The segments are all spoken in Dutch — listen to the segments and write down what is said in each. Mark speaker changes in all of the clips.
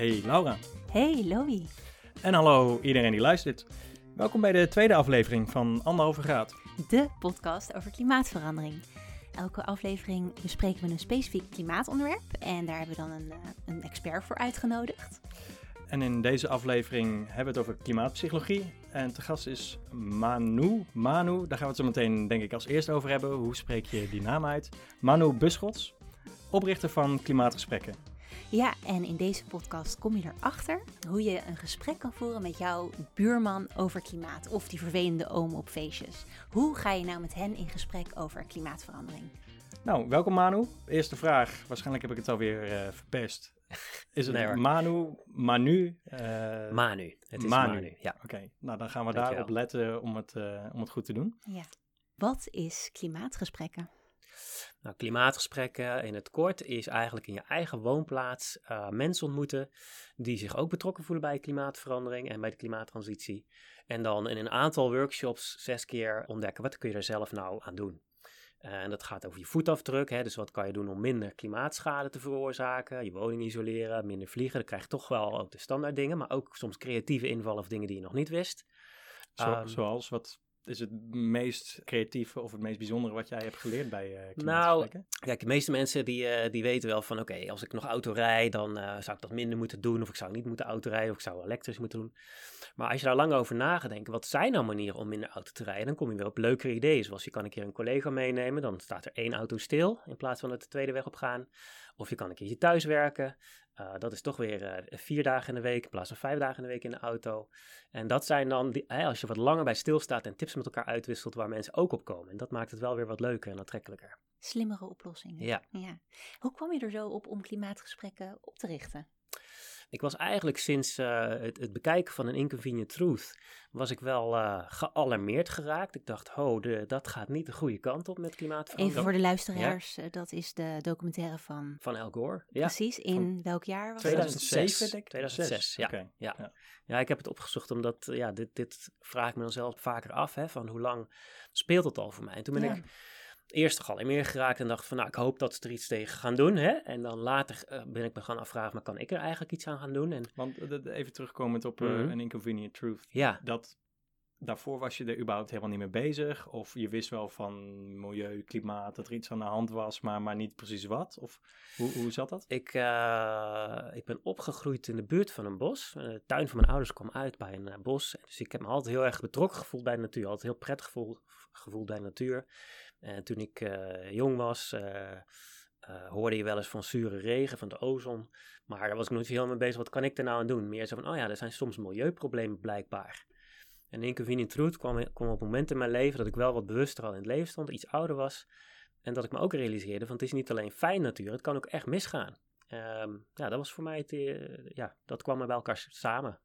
Speaker 1: Hey Laura.
Speaker 2: Hey Loï.
Speaker 1: En hallo iedereen die luistert. Welkom bij de tweede aflevering van Anderhalve Graad.
Speaker 2: De podcast over klimaatverandering. Elke aflevering bespreken we een specifiek klimaatonderwerp en daar hebben we dan een, eh, een expert voor uitgenodigd.
Speaker 1: En in deze aflevering hebben we het over klimaatpsychologie. En te gast is Manu. Manu, daar gaan we het zo meteen denk ik als eerste over hebben. Hoe spreek je die naam uit? Manu Buschots, oprichter van Klimaatgesprekken.
Speaker 2: Ja, en in deze podcast kom je erachter hoe je een gesprek kan voeren met jouw buurman over klimaat of die vervelende oom op feestjes. Hoe ga je nou met hen in gesprek over klimaatverandering?
Speaker 1: Nou, welkom Manu. Eerste vraag, waarschijnlijk heb ik het alweer uh, verpest. Is het
Speaker 3: Nee.
Speaker 1: Manu, Manu? eh,
Speaker 3: Manu. Het is
Speaker 1: Manu.
Speaker 3: Manu. Ja.
Speaker 1: Oké, nou dan gaan we daarop letten om het, eh, om het goed te doen.
Speaker 2: Ja. Wat is klimaatgesprekken?
Speaker 3: Nou, klimaatgesprekken in het kort is eigenlijk in je eigen woonplaats eh, mensen ontmoeten die zich ook betrokken voelen bij klimaatverandering en bij de klimaattransitie. En dan in een aantal workshops zes keer ontdekken wat kun je er zelf nou aan doen. Eh, en dat gaat over je voetafdruk, hè, dus wat kan je doen om minder klimaatschade te veroorzaken, je woning isoleren, minder vliegen. Dan krijg je toch wel ook de standaard dingen, maar ook soms creatieve invallen of dingen die je nog niet wist.
Speaker 1: Zo,
Speaker 3: Ehm,
Speaker 1: zoals, wat is het meest creatieve of het meest bijzondere wat jij hebt geleerd bij eh
Speaker 3: Nou? Kijk, de meeste mensen die, eh, die weten wel van oké, als ik nog auto rijd, dan eh, zou ik dat minder moeten doen. Of ik zou niet moeten autorijden, of ik zou elektrisch moeten doen. Maar als je daar lang over na gaat denken, wat zijn nou manieren om minder auto te rijden? Dan kom je weer op leukere ideeën. Zoals je kan een keer een collega meenemen, dan staat er één auto stil in plaats van dat de tweede weg op gaan. Of je kan een keertje thuis Eh, dat is toch weer eh, vier dagen in de week in plaats van vijf dagen in de week in de auto. En dat zijn dan, die, als je wat langer bij stilstaat en tips met elkaar uitwisselt waar mensen ook op komen. En dat maakt het wel weer wat leuker en aantrekkelijker.
Speaker 2: Slimmere oplossingen.
Speaker 3: Ja.
Speaker 2: ja. Hoe kwam je er zo op om klimaatgesprekken op te richten?
Speaker 3: Ik was eigenlijk sinds eh, het, het bekijken van een Inconvenient Truth, was ik wel eh, gealarmeerd geraakt. Ik dacht, ho, de, dat gaat niet de goede kant op met klimaatverandering.
Speaker 2: Even voor de luisteraars, eh, dat is de documentaire van...
Speaker 3: Van Al Gore. Ja,
Speaker 2: Precies, in welk jaar was dat?
Speaker 3: 2007, denk ik.
Speaker 1: 2006,
Speaker 3: 2006, ja.
Speaker 1: Oké.
Speaker 3: Ja.
Speaker 1: Ja.
Speaker 3: ja, ik heb het opgezocht omdat, ja, dit, dit vraag ik me dan zelf vaker af, hè, van hoe lang speelt het al voor mij? En toen ben
Speaker 2: Ja.
Speaker 3: ik eerst gealarmeerd geraakt en dacht van, nou, ik hoop dat ze er iets tegen gaan doen, hè. En dan later eh, ben ik me gaan afvragen, maar kan ik er eigenlijk iets aan gaan doen? En
Speaker 1: Want eh, even terugkomend op eh,
Speaker 3: Mhm.
Speaker 1: een inconvenient truth.
Speaker 3: ja,
Speaker 1: Dat, daarvoor was je er überhaupt helemaal niet mee bezig? Of je wist wel van milieu, klimaat, dat er iets aan de hand was, maar, maar niet precies wat? Of hoe, hoe zat dat?
Speaker 3: Ik, ik ben opgegroeid in de buurt van een bos. De tuin van mijn ouders kwam uit bij een bos. Dus ik heb me altijd heel erg betrokken gevoeld bij de natuur. Altijd heel prettig gevoel, gevoeld bij de natuur. En toen ik eh, jong was, eh, eh, hoorde je wel eens van zure regen, van de ozon. Maar daar was ik nooit zo heel mee bezig. Wat kan ik er nou aan doen? Meer zo van, oh ja, er zijn soms milieuproblemen blijkbaar. En Inconvenient Truth kwam, kwam op een moment in mijn leven dat ik wel wat bewuster al in het leven stond, iets ouder was. En dat ik me ook realiseerde van het is niet alleen fijn natuur, het kan ook echt misgaan. Ehm, ja, dat was voor mij, eh, ja, dat kwam er bij elkaar samen.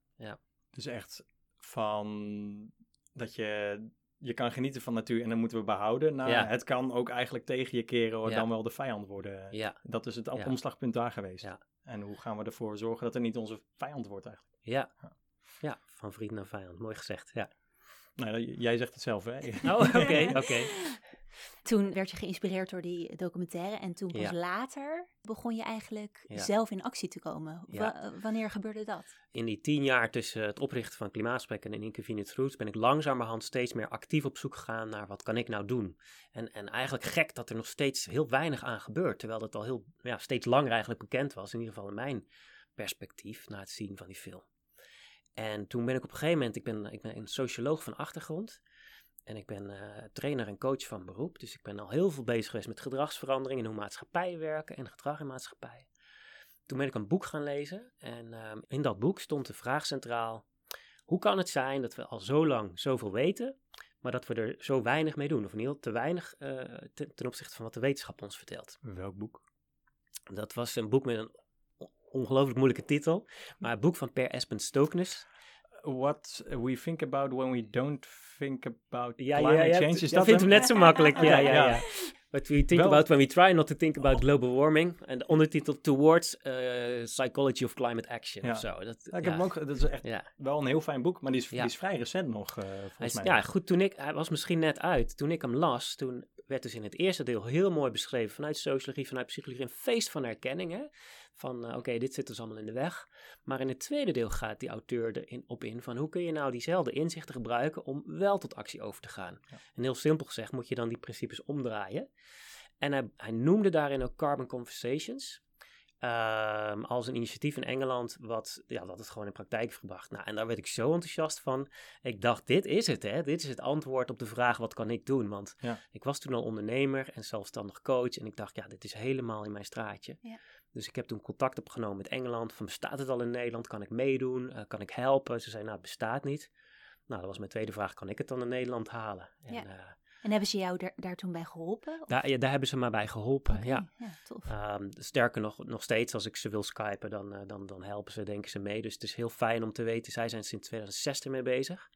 Speaker 1: Dus echt van dat je, je kan genieten van natuur en dat moeten we behouden. Nou,
Speaker 3: Ja.
Speaker 1: het kan ook eigenlijk tegen je keren, of
Speaker 3: Ja.
Speaker 1: dan wel de vijand worden.
Speaker 3: Ja,
Speaker 1: Dat is het omslagpunt daar geweest.
Speaker 3: Ja.
Speaker 1: En hoe gaan we ervoor zorgen dat er niet onze vijand wordt eigenlijk?
Speaker 3: ja.
Speaker 1: Ja.
Speaker 3: Ja, van vriend naar vijand. Mooi gezegd, ja.
Speaker 1: Nou, jij zegt het zelf, hè?
Speaker 3: Oh, oké, oké.
Speaker 2: Toen werd je geïnspireerd door die documentaire en toen pas
Speaker 3: Ja.
Speaker 2: later begon je eigenlijk
Speaker 3: Ja.
Speaker 2: zelf in actie te komen.
Speaker 3: Ja.
Speaker 2: Eh, wanneer gebeurde dat?
Speaker 3: In die tien jaar tussen het oprichten van Klimaatgesprekken en Inconvenient Truth ben ik langzamerhand steeds meer actief op zoek gegaan naar wat kan ik nou doen. En, en eigenlijk gek dat er nog steeds heel weinig aan gebeurt, terwijl dat al heel, ja, steeds langer eigenlijk bekend was, in ieder geval in mijn perspectief na het zien van die film. En toen ben ik op een gegeven moment, ik ben, ik ben een socioloog van achtergrond en ik ben eh, trainer en coach van beroep, dus ik ben al heel veel bezig geweest met gedragsverandering en hoe maatschappijen werken en gedrag in maatschappijen. Toen ben ik een boek gaan lezen en ehm, in dat boek stond de vraag centraal: hoe kan het zijn dat we al zo lang zoveel weten, maar dat we er zo weinig mee doen? Of in ieder geval te weinig eh, ten, ten opzichte van wat de wetenschap ons vertelt.
Speaker 1: Welk boek?
Speaker 3: Dat was een boek met een ongelooflijk moeilijke titel, maar het boek van Per Espen Stoknes.
Speaker 1: What we think about when we don't think about
Speaker 3: Ja,
Speaker 1: climate
Speaker 3: ja, ja,
Speaker 1: change. Is
Speaker 3: dat
Speaker 1: dat
Speaker 3: vindt hem net zo makkelijk. ja, ja,
Speaker 1: ja.
Speaker 3: ja. What we think
Speaker 1: Wel-
Speaker 3: about when we try not to think about global warming. En de ondertitel Towards eh, Psychology of Climate Action
Speaker 1: Ja.
Speaker 3: of zo. Dat,
Speaker 1: Ja, ik
Speaker 3: ja.
Speaker 1: heb ook, dat is echt
Speaker 3: Ja.
Speaker 1: wel een heel fijn boek, maar die is,
Speaker 3: Ja.
Speaker 1: die is vrij recent nog, eh
Speaker 3: Hij
Speaker 1: volgens
Speaker 3: is,
Speaker 1: mij.
Speaker 3: ja, goed, toen ik, hij was misschien net uit. Toen ik hem las, toen werd dus in het eerste deel heel mooi beschreven vanuit sociologie, vanuit psychologie, een feest van herkenning. Hè? Van eh, oké, dit zit dus allemaal in de weg. Maar in het tweede deel gaat die auteur erin op in van hoe kun je nou diezelfde inzichten gebruiken om wel tot actie over te gaan. En heel simpel gezegd moet je dan die principes omdraaien. En hij, hij noemde daarin ook Carbon Conversations. Ehm, als een initiatief in Engeland, wat, ja, dat het gewoon in praktijk heeft gebracht. Nou, en daar werd ik zo enthousiast van. Ik dacht, dit is het, hè? Dit is het antwoord op de vraag, wat kan ik doen? Want
Speaker 1: Ja.
Speaker 3: ik was toen al ondernemer en zelfstandig coach. En ik dacht, ja, dit is helemaal in mijn straatje.
Speaker 2: Ja.
Speaker 3: Dus ik heb toen contact opgenomen met Engeland. Van, bestaat het al in Nederland? Kan ik meedoen? Eh, kan ik helpen? Ze zei, nou, het bestaat niet. Nou, dat was mijn tweede vraag. Kan ik het dan in Nederland halen? En,
Speaker 2: Ja.
Speaker 3: eh,
Speaker 2: En hebben ze jou daar, daar toen bij geholpen?
Speaker 3: Daar, ja, daar hebben ze me bij geholpen, ja.
Speaker 2: ja, tof.
Speaker 3: Ehm, sterker nog, nog steeds, als ik ze wil skypen, dan, eh, dan, dan helpen ze, denken ze mee. Dus het is heel fijn om te weten, zij zijn sinds 2016 mee bezig.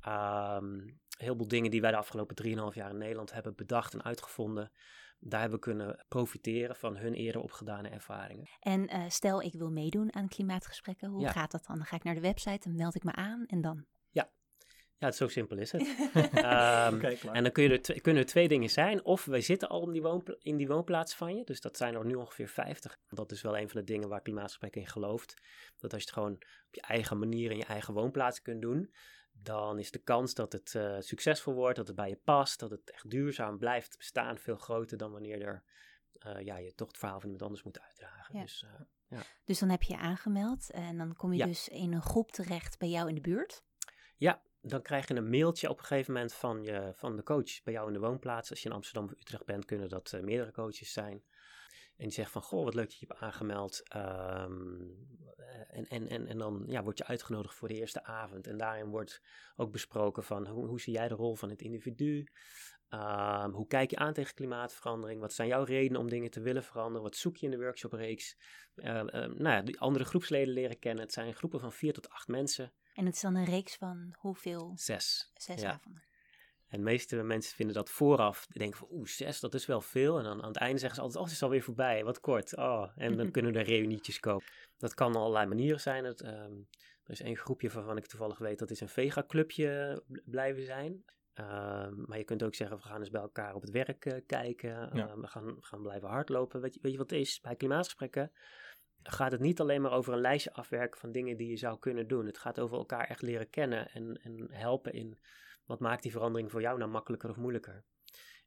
Speaker 3: Ehm heel veel dingen die wij de afgelopen 3,5 jaar in Nederland hebben bedacht en uitgevonden, daar hebben we kunnen profiteren van hun eerder opgedane ervaringen.
Speaker 2: En eh, stel ik wil meedoen aan klimaatgesprekken, hoe
Speaker 3: Ja.
Speaker 2: gaat dat dan? Dan ga ik naar de website en meld ik me aan en dan?
Speaker 3: Ja, zo simpel is het. Ehm. En dan kun je er kunnen er twee dingen zijn. Of wij zitten al in die, in die woonplaats van je. Dus dat zijn er nu ongeveer 50. Dat is wel een van de dingen waar Klimaatgesprek in gelooft. Dat als je het gewoon op je eigen manier in je eigen woonplaats kunt doen. Dan is de kans dat het eh, succesvol wordt, dat het bij je past, dat het echt duurzaam blijft bestaan veel groter dan wanneer er, eh, ja, je toch het verhaal van iemand anders moet uitdragen.
Speaker 2: Ja.
Speaker 3: Dus eh,
Speaker 2: Dus dan heb je je aangemeld en dan kom je
Speaker 3: Ja.
Speaker 2: dus in een groep terecht bij jou in de buurt.
Speaker 3: Ja, dan krijg je een mailtje op een gegeven moment van, je, van de coach bij jou in de woonplaats. Als je in Amsterdam of Utrecht bent, kunnen dat eh, meerdere coaches zijn. En die zegt van, goh, wat leuk dat je hebt aangemeld. Ehm, eh, en, en, en, en dan ja, word je uitgenodigd voor de eerste avond. En daarin wordt ook besproken van, hoe, hoe zie jij de rol van het individu? Ehm, hoe kijk je aan tegen klimaatverandering? Wat zijn jouw redenen om dingen te willen veranderen? Wat zoek je in de workshopreeks? Eh, eh, nou ja, die andere groepsleden leren kennen. Het zijn groepen van vier tot acht mensen.
Speaker 2: En het is dan een reeks van hoeveel?
Speaker 3: Zes.
Speaker 2: Zes
Speaker 3: Ja.
Speaker 2: avonden.
Speaker 3: En de meeste mensen vinden dat vooraf. Die denken van, oeh, zes, dat is wel veel. En dan aan het einde zeggen ze altijd, oh, het is alweer voorbij. Wat kort. Oh, en dan kunnen er reunietjes komen. Dat kan op allerlei manieren zijn. Het, ehm, er is één groepje waarvan ik toevallig weet, dat is een vega-clubje bl- blijven zijn. Ehm, maar je kunt ook zeggen, we gaan eens bij elkaar op het werk eh, kijken.
Speaker 1: Ja.
Speaker 3: Ehm, we, gaan, we gaan blijven hardlopen. Weet je, weet je wat het is? Bij klimaatgesprekken gaat het niet alleen maar over een lijstje afwerken van dingen die je zou kunnen doen. Het gaat over elkaar echt leren kennen en, en helpen in wat maakt die verandering voor jou nou makkelijker of moeilijker.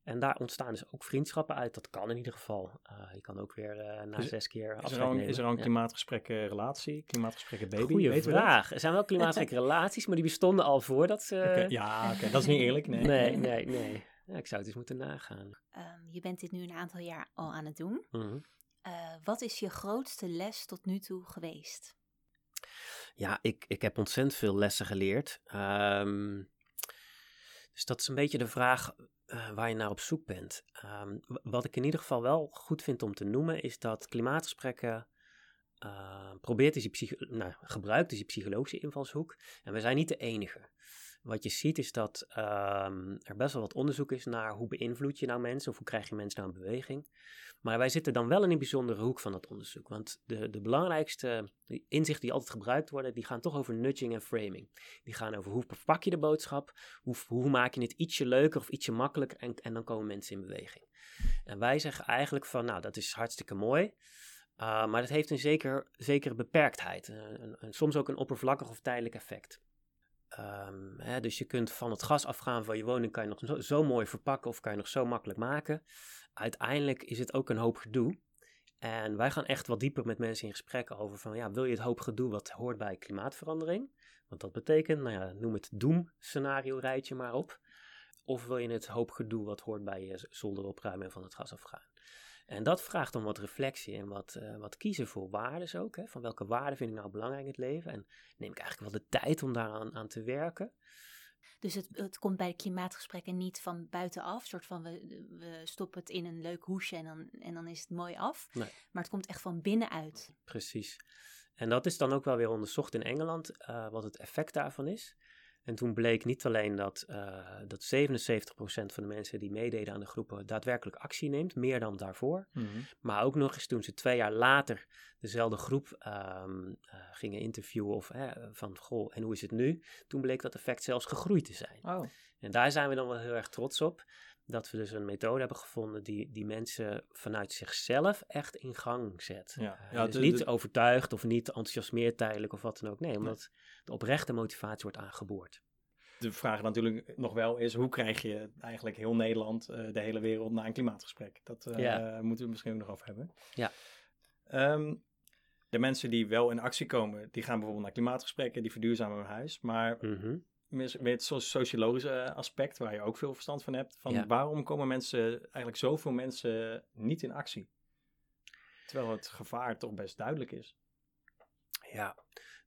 Speaker 3: En daar ontstaan dus ook vriendschappen uit. Dat kan in ieder geval. Eh, je kan ook weer eh, na
Speaker 1: Is-
Speaker 3: zes keer
Speaker 1: Is
Speaker 3: afscheid
Speaker 1: er, al,
Speaker 3: nemen.
Speaker 1: is er al een
Speaker 3: Ja.
Speaker 1: klimaatgesprekken relatie, klimaatgesprekken baby?
Speaker 3: Goeie
Speaker 1: we
Speaker 3: vraag. Er zijn wel klimaatgesprekken relaties, maar die bestonden al voordat ze...
Speaker 1: Ja, oké, dat is niet eerlijk. Nee,
Speaker 3: nee, nee, nee. Ja, ik zou het eens moeten nagaan.
Speaker 2: Ehm, je bent dit nu een aantal jaar al aan het doen.
Speaker 3: Mhm.
Speaker 2: Eh, wat is je grootste les tot nu toe geweest?
Speaker 3: Ja, ik, ik heb ontzettend veel lessen geleerd. Ehm, dus dat is een beetje de vraag eh, waar je naar op zoek bent. Ehm, wat ik in ieder geval wel goed vind om te noemen, is dat klimaatgesprekken eh, probeert is die nou, gebruikt is die psychologische invalshoek. En we zijn niet de enige. Wat je ziet is dat ehm, er best wel wat onderzoek is naar hoe beïnvloed je nou mensen of hoe krijg je mensen nou in beweging. Maar wij zitten dan wel in een bijzondere hoek van dat onderzoek. Want de, de belangrijkste inzichten die altijd gebruikt worden, die gaan toch over nudging en framing. Die gaan over hoe verpak je de boodschap, hoe, hoe maak je het ietsje leuker of ietsje makkelijker en, en dan komen mensen in beweging. En wij zeggen eigenlijk van, nou dat is hartstikke mooi, uh, maar dat heeft een zeker, zekere beperktheid. Een, soms ook een oppervlakkig of tijdelijk effect. Um, hè, dus je kunt van het gas afgaan van je woning, kan je nog zo, zo mooi verpakken of kan je nog zo makkelijk maken. Uiteindelijk is het ook een hoop gedoe. En wij gaan echt wat dieper met mensen in gesprekken over van, ja, wil je het hoop gedoe wat hoort bij klimaatverandering? Want dat betekent, nou ja, noem het doem-scenario rijtje maar op. Of wil je het hoop gedoe wat hoort bij je zolder opruimen en van het gas afgaan? En dat vraagt om wat reflectie en wat, uh, wat kiezen voor waarden ook. Hè? Van welke waarden vind ik nou belangrijk in het leven? En neem ik eigenlijk wel de tijd om daaraan aan te werken?
Speaker 2: Dus het, het komt bij de klimaatgesprekken niet van buitenaf, soort van we, we stoppen het in een leuk hoesje en dan, en dan is het mooi af.
Speaker 3: Nee.
Speaker 2: Maar het komt echt van binnenuit.
Speaker 3: Precies. En dat is dan ook wel weer onderzocht in Engeland, uh, wat het effect daarvan is. En toen bleek niet alleen dat, uh, dat 77% van de mensen die meededen aan de groepen daadwerkelijk actie neemt, meer dan daarvoor.
Speaker 1: Mm -hmm.
Speaker 3: Maar ook nog eens toen ze twee jaar later dezelfde groep um, uh, gingen interviewen of van goh, en hoe is het nu? Toen bleek dat effect zelfs gegroeid te zijn.
Speaker 1: Oh.
Speaker 3: En daar zijn we dan wel heel erg trots op. dat we dus een methode hebben gevonden die, die mensen vanuit zichzelf echt in gang zet.
Speaker 1: Ja.
Speaker 3: Uh,
Speaker 1: Ja,
Speaker 3: dus
Speaker 1: de-
Speaker 3: niet
Speaker 1: de-
Speaker 3: overtuigd of niet enthousiasmeerd tijdelijk of wat dan ook. Nee, omdat de oprechte motivatie wordt aangeboord.
Speaker 1: De vraag natuurlijk nog wel is, hoe krijg je eigenlijk heel Nederland, eh, de hele wereld, naar een klimaatgesprek? Dat eh,
Speaker 3: Ja.
Speaker 1: moeten we misschien ook nog over hebben.
Speaker 3: Ja.
Speaker 1: Ehm, de mensen die wel in actie komen, die gaan bijvoorbeeld naar klimaatgesprekken, die verduurzamen hun huis. Maar
Speaker 3: Mhm.
Speaker 1: Meer meer het so- sociologische aspect, waar je ook veel verstand van hebt, van
Speaker 3: Ja.
Speaker 1: waarom komen mensen, eigenlijk zoveel mensen, niet in actie? Terwijl het gevaar toch best duidelijk is.
Speaker 3: Ja,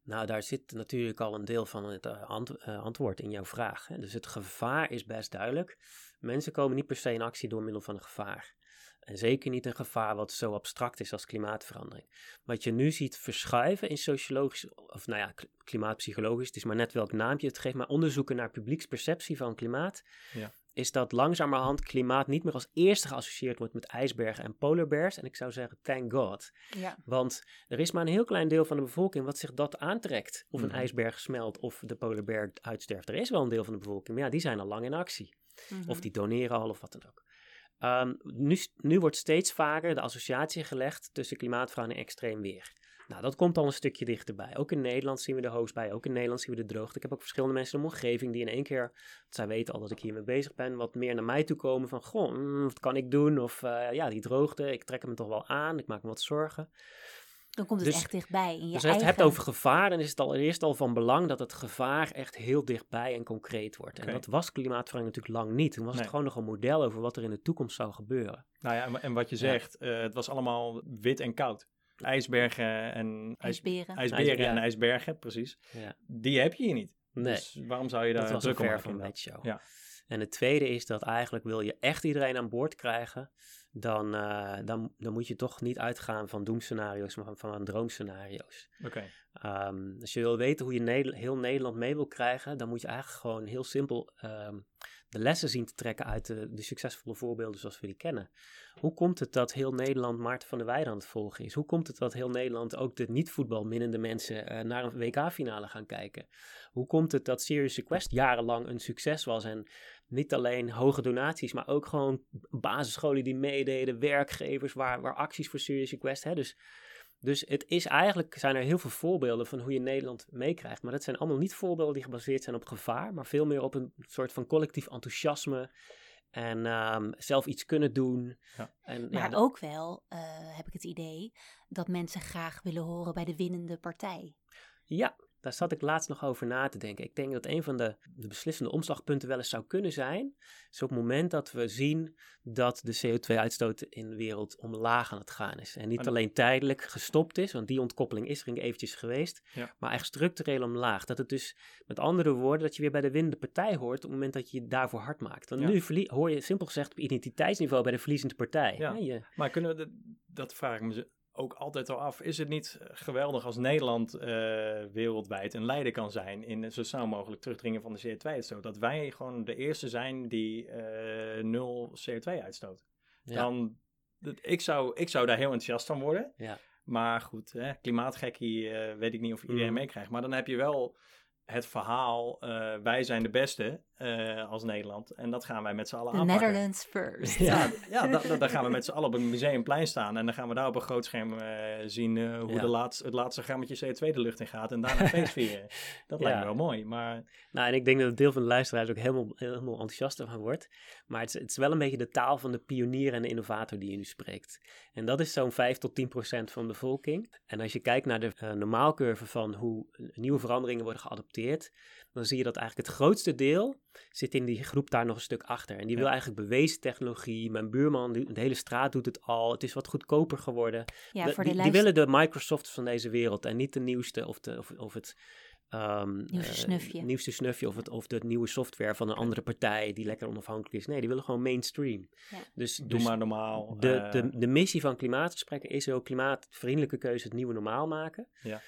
Speaker 3: nou daar zit natuurlijk al een deel van het eh, eh, antwoord in jouw vraag. Dus het gevaar is best duidelijk. Mensen komen niet per se in actie door middel van een gevaar. En zeker niet een gevaar wat zo abstract is als klimaatverandering. Wat je nu ziet verschuiven in sociologisch, of nou ja, kl- klimaatpsychologisch, het is maar net welk naampje het geeft, maar onderzoeken naar publieksperceptie van klimaat,
Speaker 1: Ja.
Speaker 3: is dat langzamerhand klimaat niet meer als eerste geassocieerd wordt met ijsbergen en polarbears. En ik zou zeggen, thank God.
Speaker 2: Ja.
Speaker 3: Want er is maar een heel klein deel van de bevolking wat zich dat aantrekt. Of een
Speaker 1: Mhm.
Speaker 3: ijsberg smelt of de polarbear uitsterft. Er is wel een deel van de bevolking, maar ja, die zijn al lang in actie.
Speaker 2: Mhm.
Speaker 3: Of die doneren al of wat dan ook. Ehm, nu, nu wordt steeds vaker de associatie gelegd tussen klimaatverandering en extreem weer. Nou, dat komt al een stukje dichterbij. Ook in Nederland zien we de hoogstbij, ook in Nederland zien we de droogte. Ik heb ook verschillende mensen in mijn omgeving die in één keer, zij weten al dat ik hiermee bezig ben, wat meer naar mij toe komen van, goh, mm, wat kan ik doen? Of eh, ja, die droogte, ik trek hem toch wel aan, ik maak me wat zorgen.
Speaker 2: Dan komt het
Speaker 3: dus-
Speaker 2: echt dichtbij. In je
Speaker 3: Dus als je het hebt over gevaar, dan is het allereerst al van belang dat het gevaar echt heel dichtbij en concreet wordt. En dat was klimaatverandering natuurlijk lang niet. Toen was
Speaker 1: Nee.
Speaker 3: het gewoon nog een model over wat er in de toekomst zou gebeuren.
Speaker 1: Nou ja, en- en wat je
Speaker 3: Ja.
Speaker 1: zegt, eh, het was allemaal wit en koud. IJsbergen en ijs,
Speaker 2: ijsberen.
Speaker 1: ijsberen en ijsbergen, precies.
Speaker 3: Ja.
Speaker 1: Die heb je hier niet.
Speaker 3: Nee,
Speaker 1: Dus waarom zou je daar
Speaker 3: dat was een
Speaker 1: druk om
Speaker 3: ver
Speaker 1: maken?
Speaker 3: van bedshow.
Speaker 1: Ja.
Speaker 3: En het tweede is dat eigenlijk wil je echt iedereen aan boord krijgen, dan, eh, dan, dan moet je toch niet uitgaan van doemscenario's, maar van, van droomscenario's.
Speaker 1: Oké.
Speaker 3: Ehm, als je wil weten hoe je heel Nederland mee wil krijgen, dan moet je eigenlijk gewoon heel simpel ehm, de lessen zien te trekken uit de, succesvolle voorbeelden zoals we die kennen. Hoe komt het dat heel Nederland Maarten van der Weijden aan het volgen is? Hoe komt het dat heel Nederland ook de niet-voetbalminnende mensen eh, naar een WK-finale gaan kijken? Hoe komt het dat Serious Request jarenlang een succes was en niet alleen hoge donaties, maar ook gewoon basisscholen die meededen, werkgevers waar, waar acties voor Serious Request. Hè? Dus dus het is eigenlijk, zijn er heel veel voorbeelden van hoe je Nederland meekrijgt. Maar dat zijn allemaal niet voorbeelden die gebaseerd zijn op gevaar, maar veel meer op een soort van collectief enthousiasme. En ehm, zelf iets kunnen doen.
Speaker 1: Ja.
Speaker 3: En,
Speaker 2: Maar
Speaker 3: ja, dat-
Speaker 2: ook wel, eh, heb ik het idee, dat mensen graag willen horen bij de winnende partij.
Speaker 3: ja, daar zat ik laatst nog over na te denken. Ik denk dat een van de, de beslissende omslagpunten wel eens zou kunnen zijn. Is op het moment dat we zien dat de CO2-uitstoot in de wereld omlaag aan het gaan is. En niet alleen tijdelijk gestopt is, want die ontkoppeling is er eventjes geweest.
Speaker 1: Ja.
Speaker 3: Maar echt structureel omlaag. Dat het dus, met andere woorden, dat je weer bij de winnende partij hoort op het moment dat je je daarvoor hard maakt. Want
Speaker 1: Ja.
Speaker 3: nu hoor je simpel gezegd op identiteitsniveau bij de verliezende partij.
Speaker 1: Ja.
Speaker 3: Je,
Speaker 1: Maar kunnen we, de- dat vraag ik me ook altijd al af, is het niet geweldig als Nederland eh, wereldwijd een leider kan zijn in het zo snel mogelijk terugdringen van de CO2-uitstoot? Dat wij gewoon de eerste zijn die eh, nul CO2 uitstoot.
Speaker 3: ja.
Speaker 1: Dan, dat, ik, zou, ik zou daar heel enthousiast van worden.
Speaker 3: Ja.
Speaker 1: Maar goed, hè, klimaatgekkie eh, weet ik niet of iedereen
Speaker 3: Mhm.
Speaker 1: meekrijgt. Maar dan heb je wel het verhaal, wij zijn de beste eh, als Nederland. En dat gaan wij met z'n allen
Speaker 2: The
Speaker 1: aanpakken.
Speaker 2: Netherlands first.
Speaker 1: Ja, ja da- da- dan gaan we met z'n allen op een museumplein staan. En dan gaan we daar op een groot scherm eh, zien eh, hoe
Speaker 3: Ja.
Speaker 1: de laatste, het laatste grammetje CO2 de lucht in gaat. En daarna feest vieren. Dat lijkt me wel mooi. Maar
Speaker 3: Nou, en ik denk dat een deel van de luisteraars ook helemaal, helemaal enthousiast van wordt. Maar het is, het is wel een beetje de taal van de pionier en de innovator die je nu spreekt. En dat is zo'n 5 tot 10 procent van de bevolking. En als je kijkt naar de normaalcurve van hoe nieuwe veranderingen worden geadopteerd, dan zie je dat eigenlijk het grootste deel zit in die groep daar nog een stuk achter. En die
Speaker 1: Ja.
Speaker 3: wil eigenlijk bewezen technologie. Mijn buurman, de hele straat doet het al. Het is wat goedkoper geworden.
Speaker 2: Ja,
Speaker 3: De-
Speaker 2: voor de
Speaker 3: die, die willen de Microsofts van deze wereld en niet de nieuwste of, de, of, of het ehm,
Speaker 2: Nieuwste
Speaker 3: eh,
Speaker 2: snufje.
Speaker 3: nieuwste snufje of, het, of de nieuwe software van een andere partij die lekker onafhankelijk is. Nee, die willen gewoon mainstream.
Speaker 2: Ja.
Speaker 3: Dus,
Speaker 1: doe
Speaker 3: dus
Speaker 1: maar normaal.
Speaker 3: de,
Speaker 1: eh,
Speaker 3: de, de missie van klimaatgesprekken is ook klimaatvriendelijke keuze het nieuwe normaal maken.
Speaker 1: Ja.